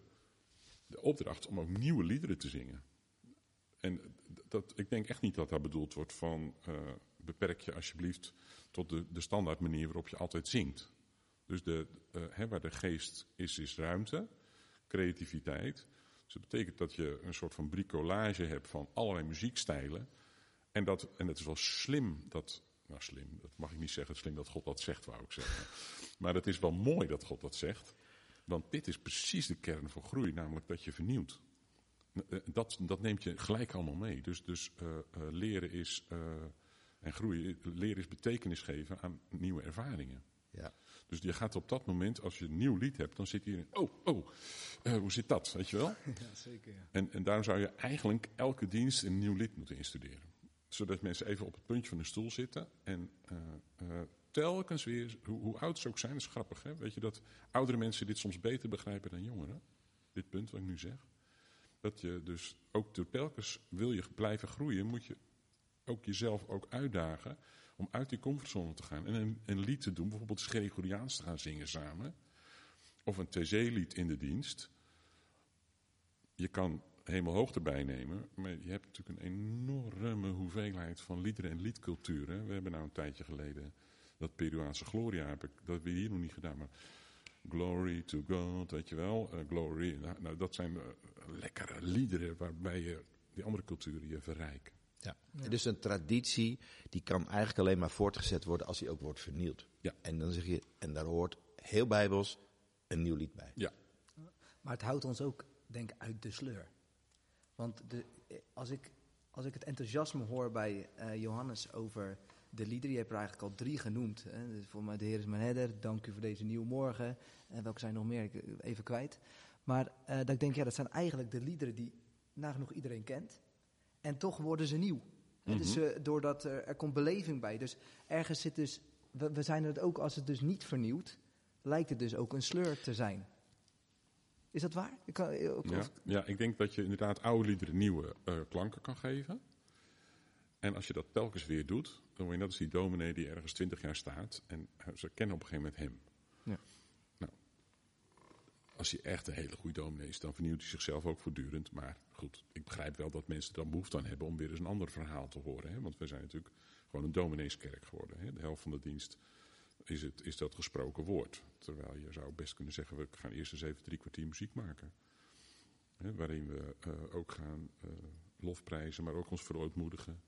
de opdracht om ook nieuwe liederen te zingen. En dat, ik denk echt niet dat daar bedoeld wordt van eh, beperk je alsjeblieft tot de, de standaard manier waarop je altijd zingt. Dus de, eh, waar de geest is, is ruimte, creativiteit. Dus dat betekent dat je een soort van bricolage hebt van allerlei muziekstijlen. En, dat, en het is wel slim dat, nou slim, dat mag ik niet zeggen, slim dat God dat zegt, wou ik zeggen. Maar het is wel mooi dat God dat zegt. Want dit is precies de kern van groei, namelijk dat je vernieuwt. Eh, Dat, dat neemt je gelijk allemaal mee. Dus, dus eh, eh, leren is, en groeien, leren is betekenis geven aan nieuwe ervaringen. Ja. Dus je gaat op dat moment, als je een nieuw lied hebt, dan zit je in, oh, oh, hoe zit dat, weet je wel? Ja, zeker. Ja. En, en daarom zou je eigenlijk elke dienst een nieuw lied moeten instuderen. Zodat mensen even op het puntje van hun stoel zitten en eh, eh, telkens weer, hoe, hoe oud ze ook zijn, is grappig hè, weet je dat oudere mensen dit soms beter begrijpen dan jongeren. Dit punt wat ik nu zeg. Dat je dus ook telkens wil je blijven groeien, moet je ook jezelf ook uitdagen om uit die comfortzone te gaan. En een, een lied te doen, bijvoorbeeld Gregoriaans te gaan zingen samen. Of een TZ-lied in de dienst. Je kan hemelhoog erbij nemen, maar je hebt natuurlijk een enorme hoeveelheid van liederen en liedculturen. We hebben nou een tijdje geleden dat Peruaanse Gloria, heb ik, dat hebben we hier nog niet gedaan, maar Glory to God, weet je wel, eh, Glory. Nou, nou, dat zijn eh, lekkere liederen waarbij je die andere culturen je verrijken. Ja. En Dus een traditie die kan eigenlijk alleen maar voortgezet worden als die ook wordt vernieuwd. Ja. En dan zeg je, en daar hoort heel bijbels een nieuw lied bij. Ja, Maar het houdt ons ook, denk ik, uit de sleur. Want de, als, ik, als ik het enthousiasme hoor bij eh, Johannes over de liederen, je hebt er eigenlijk al drie genoemd. Hè. Dus Voor mij, de Heer is mijn herder, dank u voor deze nieuwe morgen. En welke zijn nog meer? Ik, even kwijt. Maar eh, dat ik denk, ja, dat zijn eigenlijk de liederen die nagenoeg iedereen kent. En toch worden ze nieuw. Dus eh, doordat er, er komt beleving bij. Dus ergens zit dus, we, we zijn het ook als het dus niet vernieuwt, lijkt het dus ook een sleur te zijn. Is dat waar? Ik kan, of- ja, ja, ik denk dat je inderdaad oude liederen nieuwe eh, klanken kan geven. En als je dat telkens weer doet, dan word je net als die dominee die ergens twintig jaar staat. En eh, ze kennen op een gegeven moment hem. Ja. Nou, als hij echt een hele goede dominee is, dan vernieuwt hij zichzelf ook voortdurend. Maar goed, ik begrijp wel dat mensen er dan behoefte aan hebben om weer eens een ander verhaal te horen. Hè? Want we zijn natuurlijk gewoon een domineeskerk geworden. Hè? De helft van de dienst is, het, is dat gesproken woord. Terwijl je zou best kunnen zeggen, we gaan eerst eens even drie kwartier muziek maken. Waarin we eh, ook gaan eh, lofprijzen, maar ook ons verootmoedigen.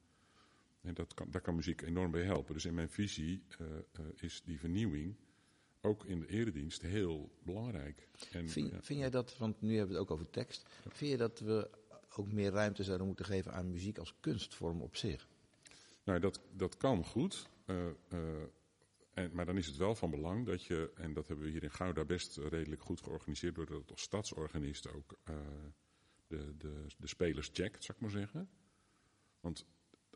En dat kan, daar kan muziek enorm bij helpen. Dus in mijn visie eh, is die vernieuwing ook in de eredienst heel belangrijk. En, Vind, ja, vind jij dat, want nu hebben we het ook over tekst, vind je dat we ook meer ruimte zouden moeten geven aan muziek als kunstvorm op zich? Nou, dat, dat kan goed. Maar dan is het wel van belang dat je, en dat hebben we hier in Gouda best redelijk goed georganiseerd, doordat als stadsorganist ook eh, de, de, de spelers checkt, zou ik maar zeggen. Want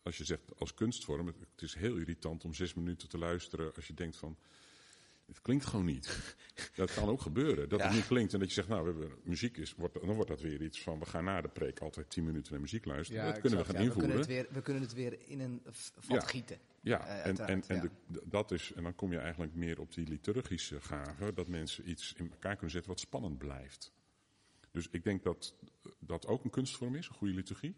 als je zegt als kunstvorm, het is heel irritant om zes minuten te luisteren als je denkt van, het klinkt gewoon niet. Dat kan ook gebeuren, dat Ja. het niet klinkt en dat je zegt, nou, we hebben, muziek is, wordt, dan wordt dat weer iets van, we gaan na de preek altijd tien minuten naar muziek luisteren. dat kunnen we gaan ja, invoeren. We kunnen, het weer, we kunnen het weer in een vat gieten. Ja, Eh, en, en, en, de- dat is, en dan kom je eigenlijk meer op die liturgische gave, dat mensen iets in elkaar kunnen zetten wat spannend blijft. Dus ik denk dat dat ook een kunstvorm is, een goede liturgie.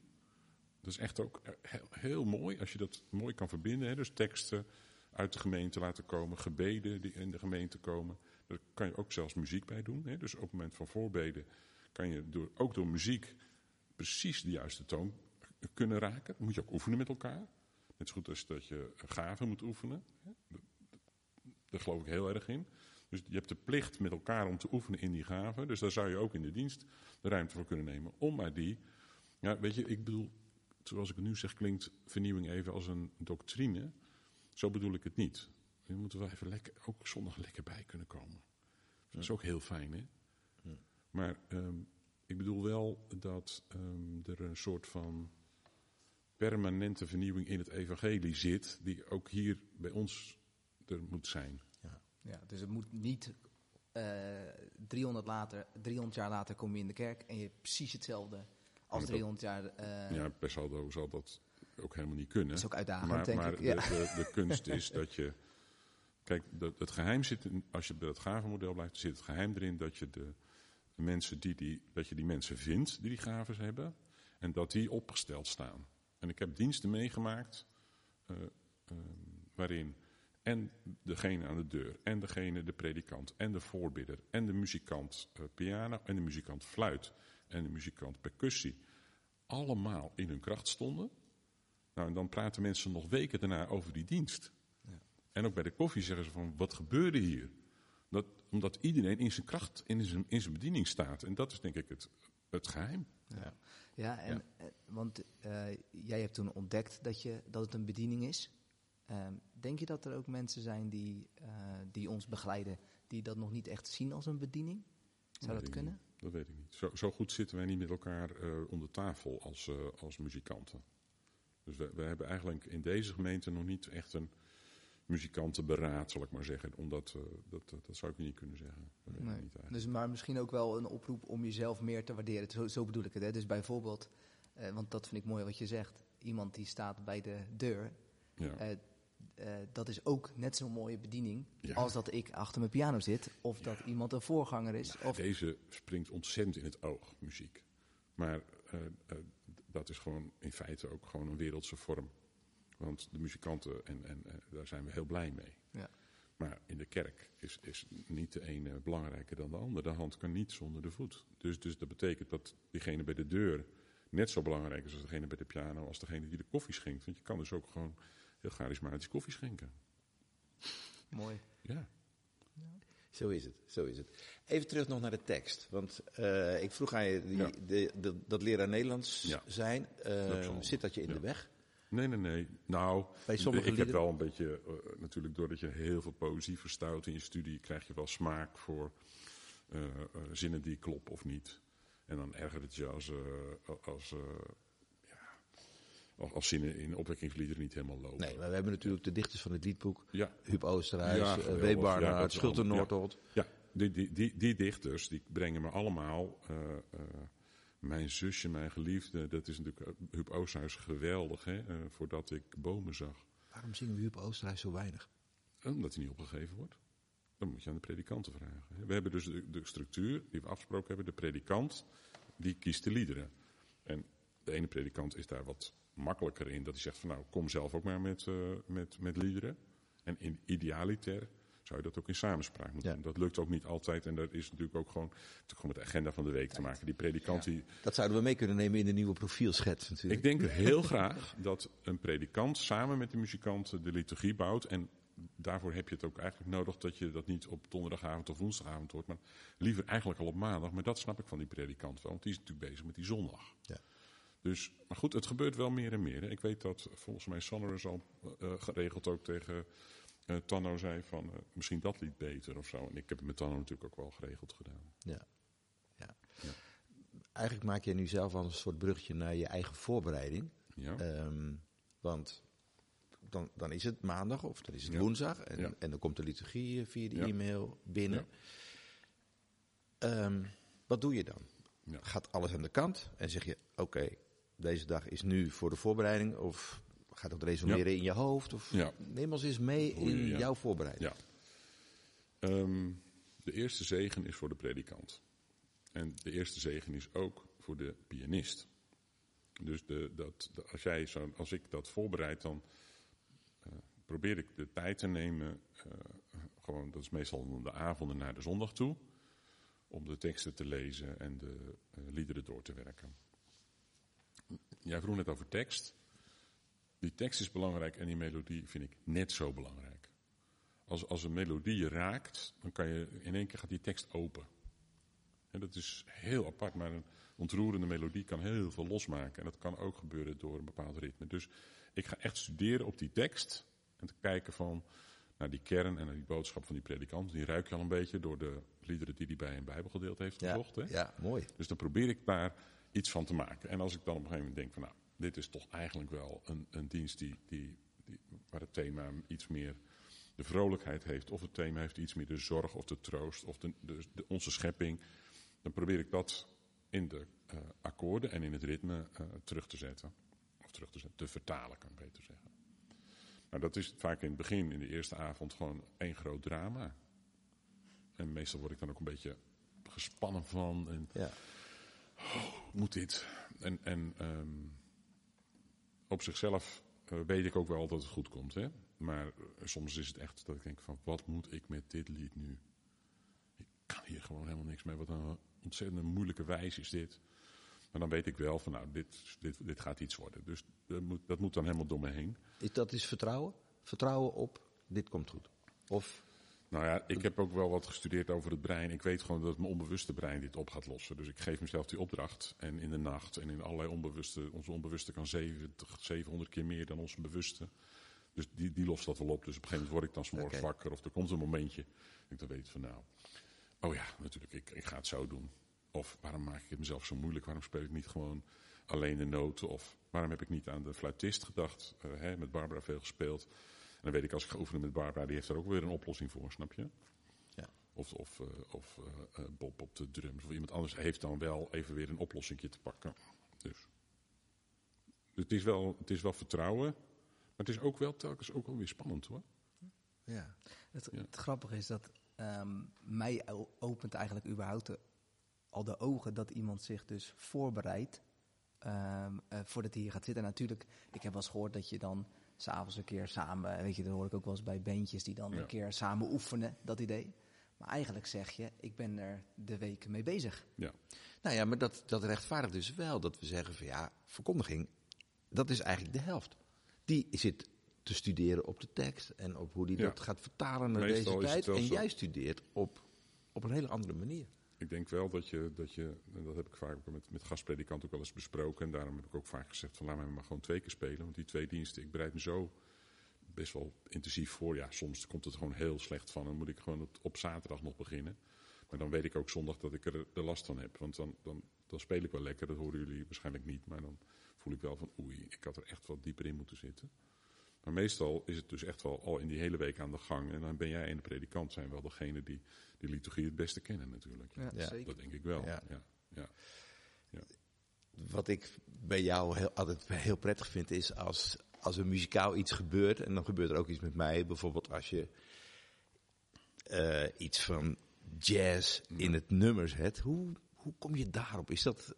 Dat is echt ook heel, heel mooi als je dat mooi kan verbinden. Hè? Dus teksten uit de gemeente laten komen, gebeden die in de gemeente komen. Daar kan je ook zelfs muziek bij doen. Hè? Dus op het moment van voorbeden kan je door, ook door muziek precies de juiste toon kunnen raken. Moet je ook oefenen met elkaar. Net zo goed als dat je gaven moet oefenen. Daar geloof ik heel erg in. Dus je hebt de plicht met elkaar om te oefenen in die gaven. Dus daar zou je ook in de dienst de ruimte voor kunnen nemen. Om maar die. Ja, weet je, ik bedoel, zoals ik het nu zeg, klinkt vernieuwing even als een doctrine. Zo bedoel ik het niet. Je moet er wel even lekker, ook zondag lekker bij kunnen komen. Dat is ook heel fijn, hè? Maar ehm, ik bedoel wel dat ehm, er een soort van permanente vernieuwing in het evangelie zit, die ook hier bij ons er moet zijn. Ja, dus het moet niet eh 300, later, 300 jaar later kom je in de kerk en je hebt precies hetzelfde als dat- 300 jaar. eh Ja, per saldo zal dat ook helemaal niet kunnen. Dat is ook uitdagend, maar, denk maar ik. de, Ja. de, de kunst is dat je. Kijk, de- het geheim zit in, als je bij het gavenmodel blijft, zit het geheim erin dat je de, de mensen die, die, dat je die mensen vindt die die gaven hebben. En dat die opgesteld staan. En ik heb diensten meegemaakt eh, eh, waarin en degene aan de deur, en degene, de predikant, en de voorbidder, en de muzikant eh, piano, en de muzikant fluit, en de muzikant percussie, allemaal in hun kracht stonden. Nou, en dan praten mensen nog weken daarna over die dienst. En ook bij de koffie zeggen ze van, wat gebeurde hier? Dat, omdat iedereen in zijn kracht, in zijn, in zijn bediening staat. En dat is denk ik het, het geheim. Ja, ja, en, eh, want eh, jij hebt toen ontdekt dat, je, dat het een bediening is. Ehm, denk je dat er ook mensen zijn die, eh, die ons begeleiden, die dat nog niet echt zien als een bediening? Zou dat kunnen? niet. Dat weet ik niet. Zo, zo goed zitten wij niet met elkaar om de tafel als, als muzikanten. Dus we, we hebben eigenlijk in deze gemeente nog niet echt een muzikantenberaad, zal ik maar zeggen. Omdat, eh, dat, dat, dat zou ik niet kunnen zeggen. Nee. niet. Dus, maar misschien ook wel een oproep om jezelf meer te waarderen. Zo, zo bedoel ik het. Hè? Dus bijvoorbeeld, eh, want dat vind ik mooi wat je zegt. Iemand die staat bij de deur. Ja. eh, dat is ook net zo'n mooie bediening Ja. als dat ik achter mijn piano zit. Of dat iemand een voorganger is. Of, Deze springt ontzettend in het oog, muziek. Maar dat is gewoon in feite ook gewoon een wereldse vorm. Want de muzikanten, en, en daar zijn we heel blij mee. Ja. Maar in de kerk is, is niet de ene belangrijker dan de ander. De hand kan niet zonder de voet. Dus, dus dat betekent dat diegene bij de deur net zo belangrijk is als degene bij de piano, als degene die de koffie schenkt. Want je kan dus ook gewoon heel charismatisch koffie schenken. mooi. Ja. Zo is het, zo is het. Even terug nog naar de tekst. Want eh, ik vroeg aan je, die, Ja. de, de- dat leraar Nederlands Ja. zijn, eh, Dat zit dat je in Ja. de weg? Nee, nee, nee. Nou, Bij sommige ik heb wel een beetje, eh, natuurlijk doordat je heel veel poëzie verstout in je studie, krijg je wel smaak voor zinnen die kloppen of niet. En dan ergert het je als, als, als, zinnen in opwekkingsliederen niet helemaal lopen. Nee, maar we hebben natuurlijk de dichters van het liedboek. Ja, Huub Oosterhuis, Ja, eh. W. Barnard, Schulte. Noordholt. ja die, die, die, die dichters die brengen me allemaal. eh, eh, mijn zusje, mijn geliefde, dat is natuurlijk Huub Oosterhuis geweldig, hè, eh, voordat ik bomen zag. Waarom zingen we Huub Oosterhuis zo weinig? Omdat hij niet opgegeven wordt. Dan moet je aan de predikanten vragen. We hebben dus de, de structuur die we afgesproken hebben. De predikant, die kiest de liederen. En de ene predikant is daar wat makkelijker in. Dat hij zegt van nou, kom zelf ook maar met, eh, met, met liederen. En in idealiter zou je dat ook in samenspraak moeten Ja. doen. Dat lukt ook niet altijd. En dat is natuurlijk ook gewoon, natuurlijk gewoon met de agenda van de week te maken. Die predikant die, Dat zouden we mee kunnen nemen in de nieuwe profielschets natuurlijk. ik denk heel graag dat een predikant samen met de muzikanten de liturgie bouwt. En daarvoor heb je het ook eigenlijk nodig dat je dat niet op donderdagavond of woensdagavond hoort. Maar liever eigenlijk al op maandag. Maar dat snap ik van die predikant wel, want die is natuurlijk bezig met die zondag. Ja. Dus, maar goed, het gebeurt wel meer en meer. Ik weet dat volgens mij Sanneres al eh, geregeld ook tegen eh, Tanno zei van eh, misschien dat lied beter of zo. En ik heb het met Tanno natuurlijk ook wel geregeld gedaan. Ja. Ja. Eigenlijk maak je nu zelf al een soort brugje naar je eigen voorbereiding. Ja, Ehm, want dan, dan is het maandag of dan is het Ja. woensdag. En, Ja. en dan komt de liturgie eh, via de Ja. e-mail binnen. Ja. Ehm, wat doe je dan? Ja. Gaat alles aan de kant en zeg je: Oké, deze dag is nu voor de voorbereiding? Of gaat het resoneren in je hoofd? Of Ja. neem ons eens mee Goeie, in ja. jouw voorbereiding. Ja. Ehm, de eerste zegen is voor de predikant. En de eerste zegen is ook voor de pianist. Dus de, dat, de- als, jij zo, als ik dat voorbereid, dan eh, probeer ik de tijd te nemen. eh, gewoon, dat is meestal de avonden naar de zondag toe. Om de teksten te lezen en de eh, liederen door te werken. Jij vroeg net over tekst. Die tekst is belangrijk en die melodie vind ik net zo belangrijk. Als, als een melodie je raakt, dan kan je in één keer gaat die tekst open. En dat is heel apart, maar een ontroerende melodie kan heel veel losmaken. En dat kan ook gebeuren door een bepaald ritme. Dus ik ga echt studeren op die tekst en te kijken van, naar die kern en naar die boodschap van die predikant. Die ruik je al een beetje door de liederen die hij bij een bijbelgedeelte heeft Ja, gezocht. Hè? ja, mooi. Dus dan probeer ik daar iets van te maken. En als ik dan op een gegeven moment denk van nou, dit is toch eigenlijk wel een, een dienst die, die, die, waar het thema iets meer de vrolijkheid heeft. Of het thema heeft iets meer de zorg of de troost of de, de, onze schepping. Dan probeer ik dat in de eh, akkoorden en in het ritme eh, terug te zetten. Of terug te zetten, te vertalen kan ik beter zeggen. Nou, dat is vaak in het begin, in de eerste avond, gewoon één groot drama. En meestal word ik dan ook een beetje gespannen van. En Ja. Moet dit? En, en ehm, op zichzelf eh, weet ik ook wel dat het goed komt. Hè? Maar eh, soms is het echt dat ik denk van, wat moet ik met dit lied nu? Ik kan hier gewoon helemaal niks mee. Wat een ontzettend moeilijke wijs is dit. Maar dan weet ik wel van, nou, dit, dit, dit gaat iets worden. Dus dat moet, dat moet dan helemaal door me heen. Dat is vertrouwen? Vertrouwen op, dit komt goed. Of, Nou ja, ik heb ook wel wat gestudeerd over het brein. Ik weet gewoon dat mijn onbewuste brein dit op gaat lossen. Dus ik geef mezelf die opdracht. En in de nacht en in allerlei onbewuste. Onze onbewuste kan 70, 700 keer meer dan onze bewuste. Dus die, die lost dat wel op. Dus op een gegeven moment word ik dan s'morgens wakker. Of er komt een momentje. Ik dan weet van nou. Oh ja, natuurlijk, ik, ik ga het zo doen. Of waarom maak ik het mezelf zo moeilijk? Waarom speel ik niet gewoon alleen de noten? Of waarom heb ik niet aan de fluitist gedacht? Eh, hè, met Barbara veel gespeeld. En dan weet ik als ik ga oefenen met Barbara, die heeft er ook weer een oplossing voor, snap je? Ja. Of, of, eh, of eh, eh, Bob op de drums. Of iemand anders heeft dan wel even weer een oplossing te pakken. Dus. Het, is wel, het is wel vertrouwen. Maar het is ook wel telkens ook wel weer spannend hoor. ja. Het, Ja. het grappige is dat ehm, mij opent eigenlijk überhaupt de- al de ogen dat iemand zich dus voorbereidt ehm, eh, voordat hij hier gaat zitten. En natuurlijk, ik heb wel eens gehoord dat je dan s'avonds een keer samen, weet je, dat hoor ik ook wel eens bij bandjes die dan Ja. een keer samen oefenen, dat idee. Maar eigenlijk zeg je, ik ben er de week mee bezig. Ja. Nou ja, maar dat, dat rechtvaardigt dus wel dat we zeggen van ja, verkondiging, dat is eigenlijk de helft. Die zit te studeren op de tekst en op hoe die Ja. dat gaat vertalen naar Meestal deze tijd. En jij studeert op, op een hele andere manier. Ik denk wel dat je, dat je, en dat heb ik vaak met, met gastpredikanten ook wel eens besproken. En daarom heb ik ook vaak gezegd van laat mij maar gewoon twee keer spelen. Want die twee diensten, ik bereid me zo best wel intensief voor. Ja, soms komt het gewoon heel slecht van. Dan moet ik gewoon op, op zaterdag nog beginnen. Maar dan weet ik ook zondag dat ik er de last van heb. Want dan, dan, dan speel ik wel lekker, dat horen jullie waarschijnlijk niet. Maar dan voel ik wel van oei, ik had er echt wat dieper in moeten zitten. Maar meestal is het dus echt wel al in die hele week aan de gang. En dan ben jij en de predikant zijn wel degene die die liturgie het beste kennen natuurlijk. Ja, Ja. zeker. Dat denk ik wel. Ja. Ja. Ja. Wat ik bij jou heel, altijd heel prettig vind is als, als er muzikaal iets gebeurt en dan gebeurt er ook iets met mij. Bijvoorbeeld als je eh, iets van jazz in het nummer zet. Hoe, hoe kom je daarop? Is dat,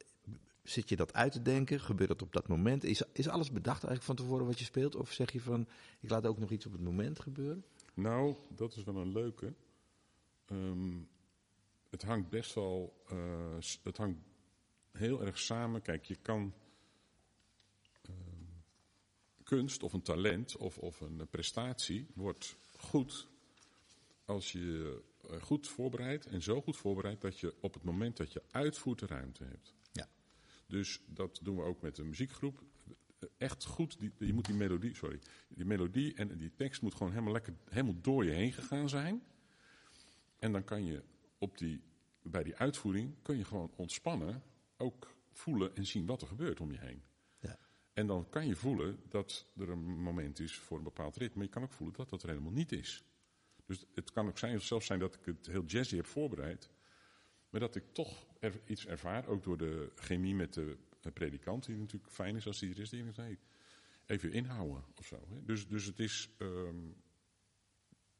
zit je dat uit te denken? Gebeurt dat op dat moment? Is, is alles bedacht eigenlijk van tevoren wat je speelt? Of zeg je van, ik laat ook nog iets op het moment gebeuren? Nou, dat is wel een leuke. Ehm, het hangt best wel. eh, het hangt heel erg samen. Kijk, je kan. ehm, kunst of een talent of, of een prestatie wordt goed als je goed voorbereidt en zo goed voorbereidt dat je op het moment dat je uitvoert de ruimte hebt. Dus dat doen we ook met de muziekgroep. Echt goed, die, je moet die melodie, sorry, die melodie en die tekst moet gewoon helemaal lekker, helemaal door je heen gegaan zijn. En dan kan je op die, bij die uitvoering kun je gewoon ontspannen, ook voelen en zien wat er gebeurt om je heen. Ja. En dan kan je voelen dat er een moment is voor een bepaald ritme. Maar je kan ook voelen dat dat er helemaal niet is. Dus het kan ook zijn, zelfs zijn dat ik het heel jazzy heb voorbereid. Maar dat ik toch er, iets ervaar, ook door de chemie met de predikant, die natuurlijk fijn is als die er is. Die denkt, hey, even inhouden of zo. Hè. Dus, dus het is, ehm,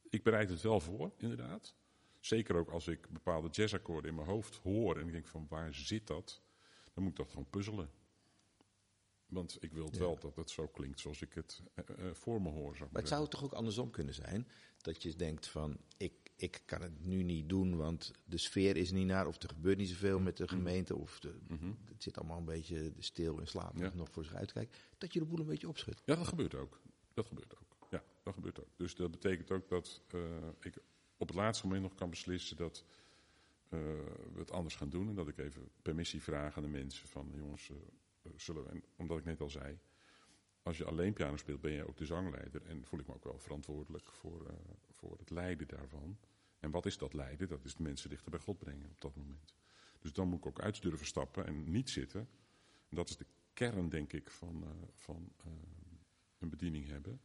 ik bereid het wel voor, inderdaad. Zeker ook als ik bepaalde jazzakkoorden in mijn hoofd hoor en ik denk van waar zit dat? Dan moet ik dat gewoon puzzelen. Want ik wil Ja. wel dat het zo klinkt zoals ik het eh, eh, voor me hoor. Ik Maar maar het zou toch ook andersom kunnen zijn? Dat je denkt van, ik, ik kan het nu niet doen, want de sfeer is niet naar, of er gebeurt niet zoveel met de gemeente, of de, Mhm. het zit allemaal een beetje stil en slaap Ja. nog voor zich uitkijkt. Dat je de boel een beetje opschudt. Ja, dat gebeurt ook. Dat gebeurt ook. Ja, dat gebeurt ook. Dus dat betekent ook dat eh, ik op het laatste moment nog kan beslissen dat eh, we het anders gaan doen. En dat ik even permissie vraag aan de mensen van jongens, eh, zullen we, en omdat ik net al zei, als je alleen piano speelt, ben je ook de zangleider. En voel ik me ook wel verantwoordelijk voor, voor het leiden daarvan. En wat is dat leiden? Dat is de mensen dichter bij God brengen op dat moment. Dus dan moet ik ook uit durven stappen en niet zitten. En dat is de kern, denk ik, van, uh, van uh, een bediening hebben.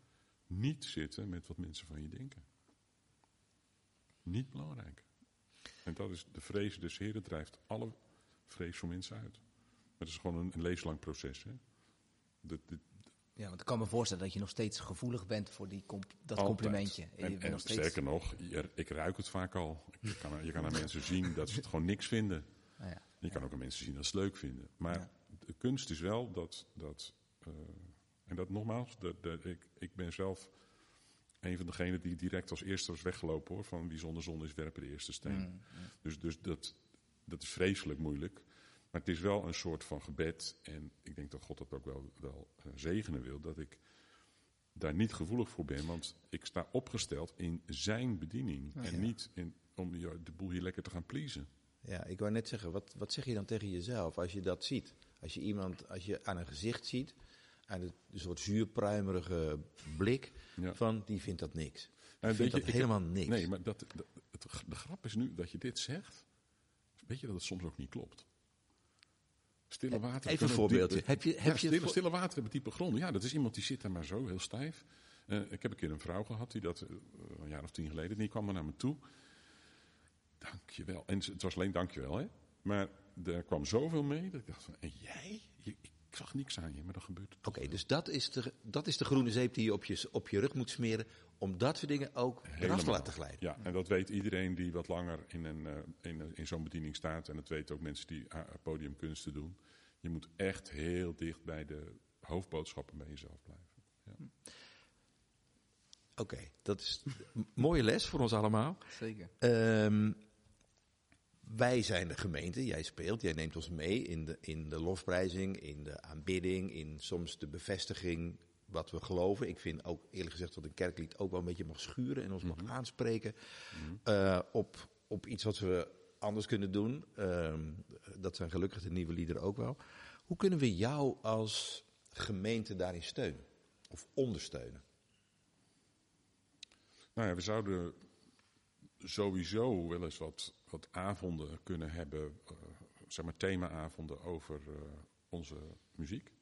Niet zitten met wat mensen van je denken. Niet belangrijk. En dat is de vrees des Heren drijft alle vrees voor mensen uit. Maar dat is gewoon een, een levenslang proces. Hè? De, ja, want ik kan me voorstellen dat je nog steeds gevoelig bent voor die comp dat Altijd. complimentje. En, en, nog steeds... sterker nog, je, ik ruik het vaak al. Je kan, je kan aan mensen zien dat ze het gewoon niks vinden. Ah, ja. Je kan ook aan mensen zien dat ze het leuk vinden. Maar ja. de kunst is wel dat... dat uh, en dat nogmaals, de, ik, ik ben zelf een van degenen die direct als eerste was weggelopen hoor. Van wie zonder zon is, werpen de eerste steen. Mm, Dus, dus dat, dat is vreselijk moeilijk. Maar het is wel een soort van gebed. En ik denk dat God dat ook wel, wel uh, zegenen wil. Dat ik daar niet gevoelig voor ben. Want ik sta opgesteld in zijn bediening. Oh, en ja. niet in, om de boel hier lekker te gaan pleasen. Ja, ik wou net zeggen, wat, wat zeg je dan tegen jezelf als je dat ziet? Als je iemand, als je aan een gezicht ziet, aan een soort zuurpruimerige blik, ja. van die vindt dat niks. Die vindt dat helemaal niks. Nee, maar dat, dat, het, de grap is nu dat je dit zegt, weet je dat het soms ook niet klopt. Stille water. Even een voorbeeldje. Diepe, heb je, heb ja, stille, je stille water hebben diepe gronden. Ja, dat is iemand die zit daar maar zo, heel stijf. Uh, ik heb een keer een vrouw gehad, die dat uh, een jaar of tien geleden, die kwam er naar me toe. Dankjewel. En het was alleen dankjewel, hè. Maar er kwam zoveel mee, dat ik dacht van, en jij? Je, ik zag niks aan je, maar dat gebeurt Oké, okay, dus dat is, de, dat is de groene zeep die je op, je op je rug moet smeren, om dat soort dingen ook Helemaal. eraf te laten glijden. Ja, en dat weet iedereen die wat langer in, een, uh, in, in zo'n bediening staat. En dat weten ook mensen die uh, podiumkunsten doen. Je moet echt heel dicht bij de hoofdboodschappen bij jezelf blijven. Ja. Oké, okay, dat is een mooie les voor ons allemaal. Zeker. Um, wij zijn de gemeente, jij speelt, jij neemt ons mee in de, in de lofprijzing, in de aanbidding, in soms de bevestiging wat we geloven. Ik vind ook eerlijk gezegd dat een kerklied ook wel een beetje mag schuren en ons mm -hmm. mag aanspreken mm -hmm. uh, op, op iets wat we anders kunnen doen. Uh, dat zijn gelukkig de nieuwe liederen ook wel. Hoe kunnen we jou als gemeente daarin steunen of ondersteunen? Nou ja, we zouden sowieso wel eens wat, wat avonden kunnen hebben, uh, zeg maar themaavonden over uh, onze muziek.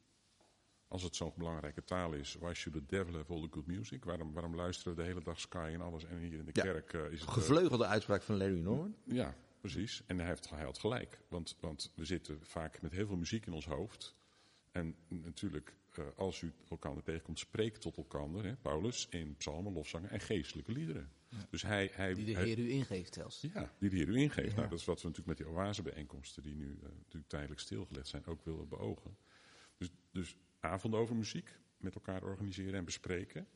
Als het zo'n belangrijke taal is, why should the devil have all the good music? Waarom, waarom luisteren we de hele dag Sky en alles en hier in de ja, kerk uh, is het... Gevleugelde uitspraak van Larry Norman. Ja, precies. En hij, heeft, hij had gelijk. Want, want we zitten vaak met heel veel muziek in ons hoofd. En natuurlijk, uh, als u elkaar tegenkomt, spreek tot elkaar, hè, Paulus, in psalmen, lofzangen en geestelijke liederen. Ja. Dus hij, hij, die de Heer hij, u ingeeft zelfs. Ja, die de Heer u ingeeft. Ja. Nou, dat is wat we natuurlijk met die oasebijeenkomsten, die nu uh, natuurlijk tijdelijk stilgelegd zijn, ook willen beogen. Dus, dus avonden over muziek met elkaar organiseren en bespreken.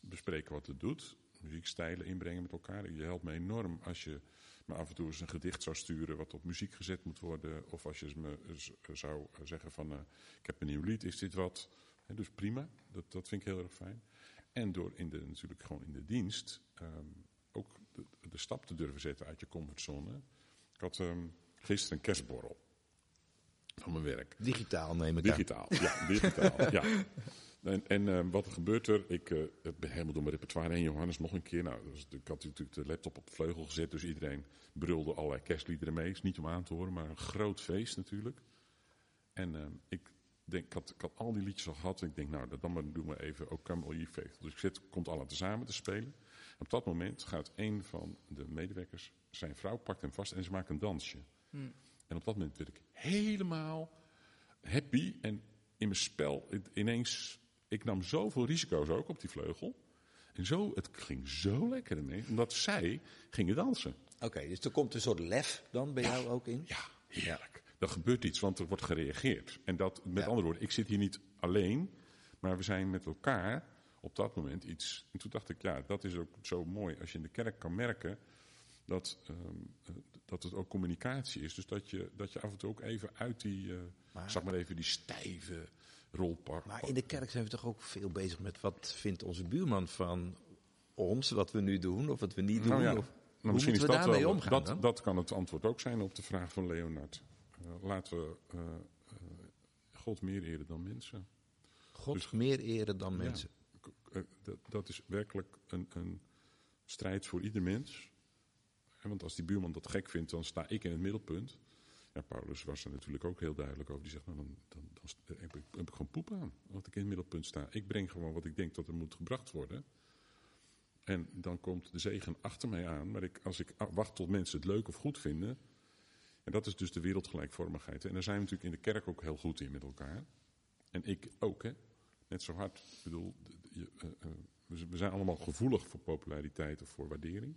Bespreken wat het doet. Muziekstijlen inbrengen met elkaar. Je helpt me enorm als je me af en toe eens een gedicht zou sturen wat op muziek gezet moet worden. Of als je me zou zeggen van, uh, ik heb een nieuw lied, is dit wat? Dus prima, dat, dat vind ik heel erg fijn. En door in de, natuurlijk gewoon in de dienst um, ook de, stap te durven zetten uit je comfortzone. Ik had um, gisteren een kerstborrel van mijn werk. Digitaal neem ik Digitaal, aan. ja, digitaal, ja. En, en uh, wat er gebeurt er, ik uh, ben helemaal door mijn repertoire heen, Johannes, nog een keer. Nou, dus, ik had natuurlijk de laptop op de vleugel gezet, dus iedereen brulde allerlei kerstliederen mee. Is niet om aan te horen, maar een groot feest natuurlijk. En uh, ik denk, ik had, ik had al die liedjes al gehad en ik denk, nou, dan maar, doen we even ook Ye Faithful. Dus ik zit, komt alle tezamen te spelen. En op dat moment gaat een van de medewerkers, zijn vrouw pakt hem vast en ze maakt een dansje. Hmm. En op dat moment werd ik helemaal happy en in mijn spel ineens ik nam zoveel risico's ook op die vleugel. En zo, het ging zo lekker ermee, omdat zij gingen dansen. Oké, okay, dus er komt een soort lef dan bij jou ook in? Ja, heerlijk. Er gebeurt iets, want er wordt gereageerd. En dat, met ja. andere woorden, ik zit hier niet alleen, maar we zijn met elkaar op dat moment iets. En toen dacht ik, ja, dat is ook zo mooi als je in de kerk kan merken dat, um, dat het ook communicatie is. Dus dat je, dat je af en toe ook even uit die, uh, maar, zeg maar even die stijve rolpak. Maar in de kerk zijn we toch ook veel bezig met wat vindt onze buurman van ons, wat we nu doen of wat we niet doen. Nou ja, of, nou, misschien is dat wel, omgaan? Dat, dat, kan het antwoord ook zijn op de vraag van Leonard. Uh, laten we uh, God meer eren dan mensen. God Dus- meer eren dan mensen. Eh, dat, dat is werkelijk een, een strijd voor ieder mens. Want als die buurman dat gek vindt, dan sta ik in het middelpunt. Ja, Paulus was er natuurlijk ook heel duidelijk over. Die zegt, nou, dan, dan, dan st- heb, ik, heb gewoon poep aan. Dat ik in het middelpunt sta. Ik breng gewoon wat ik denk dat er moet gebracht worden. En dan komt de zegen achter mij aan. Maar ik, als ik wacht tot mensen het leuk of goed vinden. En dat is dus de wereldgelijkvormigheid. En daar zijn we natuurlijk in de kerk ook heel goed in met elkaar. En ik ook, hè. Net zo hard. Ik bedoel, je, eh, eh, we zijn allemaal gevoelig voor populariteit of voor waardering.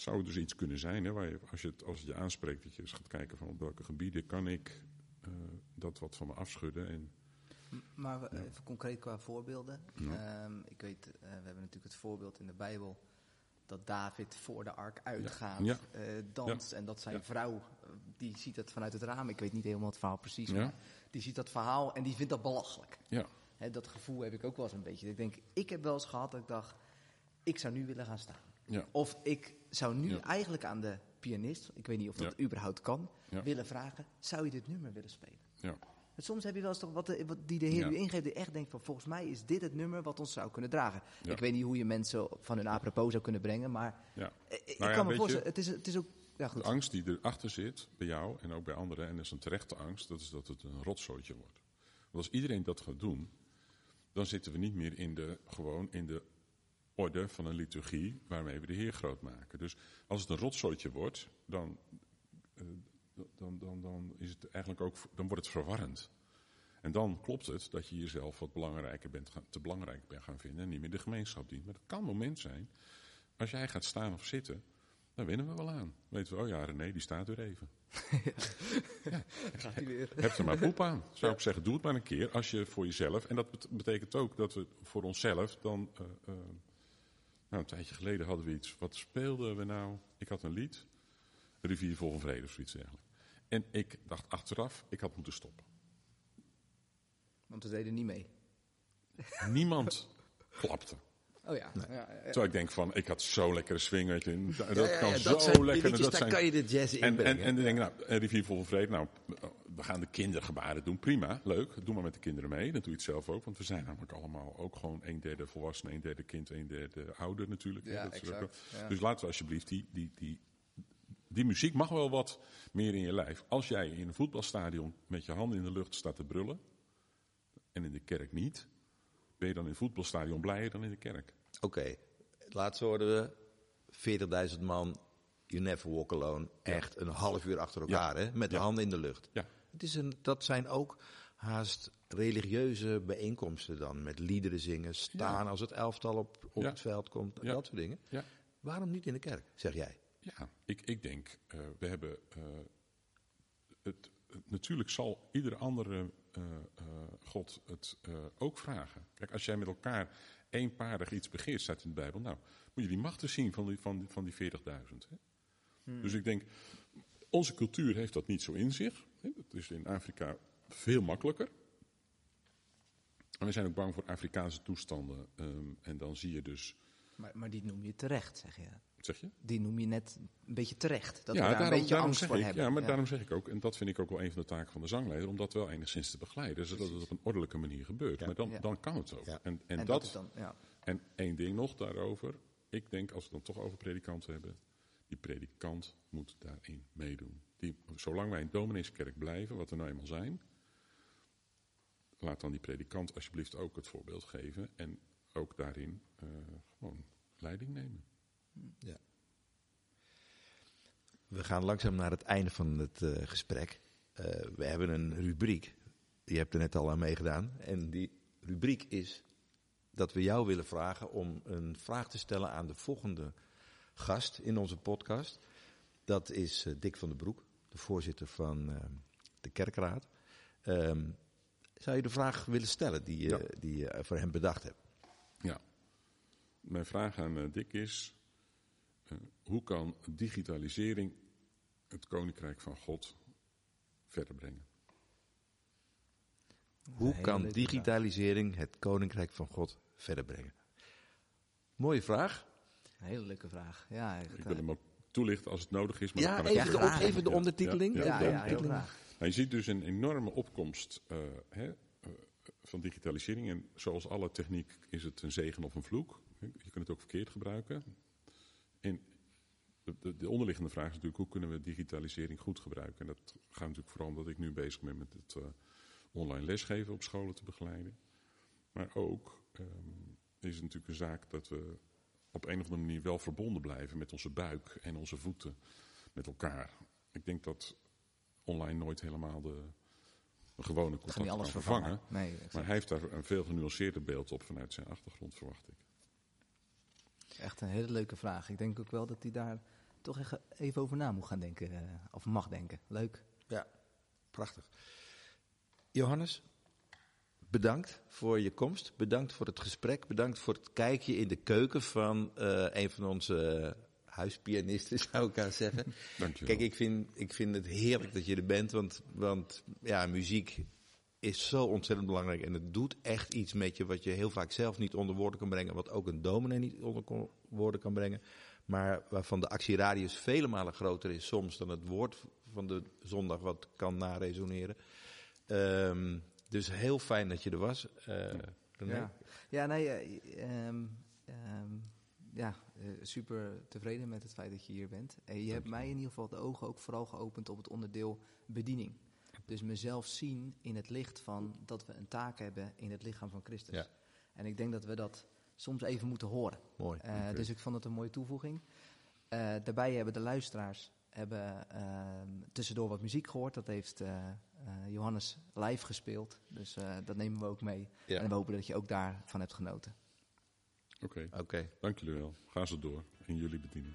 Het zou dus iets kunnen zijn, hè, waar je, als, je het, als het je aanspreekt, dat je eens gaat kijken van op welke gebieden kan ik eh, dat wat van me afschudden. En, Maar we- even concreet qua voorbeelden. Ja. Ehm, ik weet, eh, we hebben natuurlijk het voorbeeld in de Bijbel dat David voor de ark uitgaat, Ja. eh, danst. En dat zijn vrouw, die ziet dat vanuit het raam. Ik weet niet helemaal het verhaal precies, maar die ziet dat verhaal en die vindt dat belachelijk. ja, dat gevoel heb ik ook wel eens een beetje. Ik denk, ik heb wel eens gehad dat ik dacht, ik zou nu willen gaan staan. ja, Of ik zou nu Ja. eigenlijk aan de pianist, ik weet niet of dat überhaupt kan, Ja. willen vragen, zou je dit nummer willen spelen? ja, En soms heb je wel eens toch wat, de- wat die de Heer u ingeeft, die echt denkt van volgens mij is dit het nummer wat ons zou kunnen dragen. Ik weet niet hoe je mensen van hun apropos zou kunnen brengen, maar ja. ik Nou kan me voorstellen, het is, het is ook, goed. De angst die erachter zit, bij jou en ook bij anderen, en dat is een terechte angst, dat is dat het een rotzooitje wordt. Want als iedereen dat gaat doen, dan zitten we niet meer in de, gewoon in de orde van een liturgie waarmee we de Heer groot maken. Dus als het een rotzooitje wordt, dan, eh, dan, dan, dan, is het eigenlijk ook, dan wordt het verwarrend. En dan klopt het dat je jezelf wat belangrijker bent te belangrijk bent gaan vinden en niet meer de gemeenschap dient. Maar het kan een moment zijn, als jij gaat staan of zitten, dan winnen we wel aan. Weten we, oh ja, René, die staat weer even. Gaat hij weer. Heb er maar poep aan. Zou ik zeggen, doe het maar een keer als je voor jezelf. En dat bet- betekent ook dat we voor onszelf dan. eh, eh, nou, een tijdje geleden hadden we iets. Wat speelden we nou? Ik had een lied. Rivier vol van vrede of zoiets dergelijks. En ik dacht achteraf, ik had moeten stoppen. Want we deden niet mee. Niemand klapte. Oh ja. ja, ja, ja. Terwijl ik denk van, ik had zo lekkere swing. Weet je, dat Ja, ja, kan ja, zo dat zijn lekker. dat daar zijn, kan je de jazz in En, en, dan denk ik, nou, rivier vol van vrede, nou, we gaan de kindergebaren doen. Prima, leuk. Doe maar met de kinderen mee. Dan doe je het zelf ook. Want we zijn namelijk allemaal ook gewoon een derde volwassen, een derde kind, een derde ouder natuurlijk. Ja, Dat ook exact, ja. Dus laten we alsjeblieft, die, die, die, die muziek mag wel wat meer in je lijf. Als jij in een voetbalstadion met je handen in de lucht staat te brullen, en in de kerk niet, ben je dan in het voetbalstadion blijer dan in de kerk. Oké, laatst hoorden we 40.000 man, You Never Walk Alone. Echt een half uur achter elkaar, hè, met de Ja. handen in de lucht. Ja. Het is een, dat zijn ook haast religieuze bijeenkomsten dan. Met liederen zingen, staan als het elftal op, op Ja. het veld komt, Ja. dat soort dingen. Ja. Waarom niet in de kerk, zeg jij? Ja, ik, ik denk, eh, we hebben. eh, het, het- natuurlijk zal iedere andere eh, eh, God het eh, ook vragen. Kijk, als jij met elkaar eenparig iets begeert, staat in de Bijbel. Nou, moet je die machten zien van die, van die, van die 40.000. hè. Dus ik denk, onze cultuur heeft dat niet zo in zich. Dat is in Afrika veel makkelijker. En we zijn ook bang voor Afrikaanse toestanden. ehm, en dan zie je dus. Maar, maar die noem je terecht, zeg je. Zeg je? Die noem je net een beetje terecht. Dat ja, we daar daarom, een beetje angst zeg voor ik, hebben. Ja, maar daarom zeg ik ook, en dat vind ik ook wel een van de taken van de zangleider, om dat wel enigszins te begeleiden, zodat het op een ordelijke manier gebeurt. Maar dan, Ja. dan kan het ook. Ja. En, en, En dat, dan, ja. en één ding nog daarover. Ik denk, als we het dan toch over predikanten hebben, die predikant moet daarin meedoen. Die, zolang wij in domineeskerk blijven, wat we nou eenmaal zijn, laat dan die predikant alsjeblieft ook het voorbeeld geven en ook daarin eh, gewoon leiding nemen. Ja. We gaan langzaam naar het einde van het eh, gesprek. Eh, we hebben een rubriek. Je hebt er net al aan meegedaan. En die rubriek is dat we jou willen vragen om een vraag te stellen aan de volgende gast in onze podcast. Dat is Dick van den Broek, de voorzitter van eh, de Kerkraad. Ehm, zou je de vraag willen stellen die, je Ja. die je voor hem bedacht hebt? Ja. Mijn vraag aan eh, Dick is: eh, hoe kan digitalisering het koninkrijk van God verder brengen? Hoe kan digitalisering het koninkrijk van God verder brengen? Mooie vraag. Een hele leuke vraag. Ja, echt, Ik eh, wil hem ook toelichten als het nodig is. Maar Ja, even ook de, even de ondertiteling. Ja, ja, ja, ja, heel graag. Nou, je ziet dus een enorme opkomst. eh, hè, eh, van digitalisering. En zoals alle techniek is het een zegen of een vloek. Je kunt het ook verkeerd gebruiken. En de, de, onderliggende vraag is natuurlijk hoe kunnen we digitalisering goed gebruiken. En dat gaat natuurlijk vooral omdat ik nu bezig ben met het uh, online lesgeven op scholen te begeleiden. Maar ook um, is het natuurlijk een zaak dat we op een of andere manier wel verbonden blijven met onze buik en onze voeten met elkaar. Ik denk dat online nooit helemaal de, de gewone contact kan, niet alles kan vervangen. vervangen. Nee, maar hij heeft daar een veel genuanceerder beeld op vanuit zijn achtergrond, verwacht ik. Echt een hele leuke vraag. Ik denk ook wel dat hij daar toch echt even over na moet gaan denken. eh, Of mag denken. Leuk. Ja, prachtig. Johannes, bedankt voor je komst. Bedankt voor het gesprek. Bedankt voor het kijkje in de keuken van eh, een van onze huispianisten, zou ik haar zeggen. Dank je Kijk, ik vind, ik vind het heerlijk dat je er bent, want, want ja, muziek is zo ontzettend belangrijk. En het doet echt iets met je wat je heel vaak zelf niet onder woorden kan brengen. Wat ook een dominee niet onder woorden kan brengen. Maar waarvan de actieradius vele malen groter is soms dan het woord van de zondag wat kan naresoneren. Ehm, dus heel fijn dat je er was. Eh? Ja, ja nee, eh, ehm, ehm, ja, eh, super tevreden met het feit dat je hier bent. En je hebt mij in ieder geval de ogen ook vooral geopend op het onderdeel bediening. Dus mezelf zien in het licht van dat we een taak hebben in het lichaam van Christus. Ja. En ik denk dat we dat soms even moeten horen. Mooi. Eh. Dus ik vond het een mooie toevoeging. Eh, daarbij hebben de luisteraars hebben, ehm, tussendoor wat muziek gehoord. Dat heeft Johannes live gespeeld. Dus eh, dat nemen we ook mee. Ja. En we hopen dat je ook daarvan hebt genoten. Oké, Oké. dank jullie wel. Ga zo door in jullie bediening.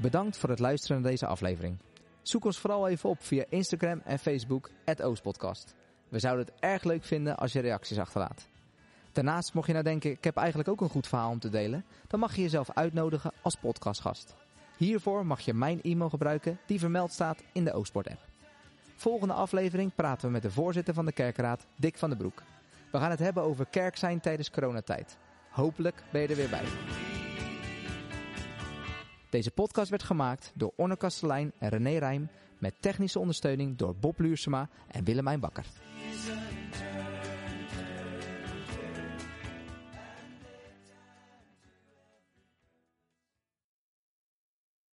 Bedankt voor het luisteren naar deze aflevering. Zoek ons vooral even op via Instagram en Facebook, Oostpodcast. We zouden het erg leuk vinden als je reacties achterlaat. Daarnaast, mocht je nou denken, ik heb eigenlijk ook een goed verhaal om te delen, dan mag je jezelf uitnodigen als podcastgast. Hiervoor mag je mijn e-mail gebruiken die vermeld staat in de Oostport-app. Volgende aflevering praten we met de voorzitter van de kerkraad, Dick van den Broek. We gaan het hebben over kerk zijn tijdens coronatijd. Hopelijk ben je er weer bij. Deze podcast werd gemaakt door Onno Kastelein en René Rijm met technische ondersteuning door Bob Luursema en Willemijn Bakker.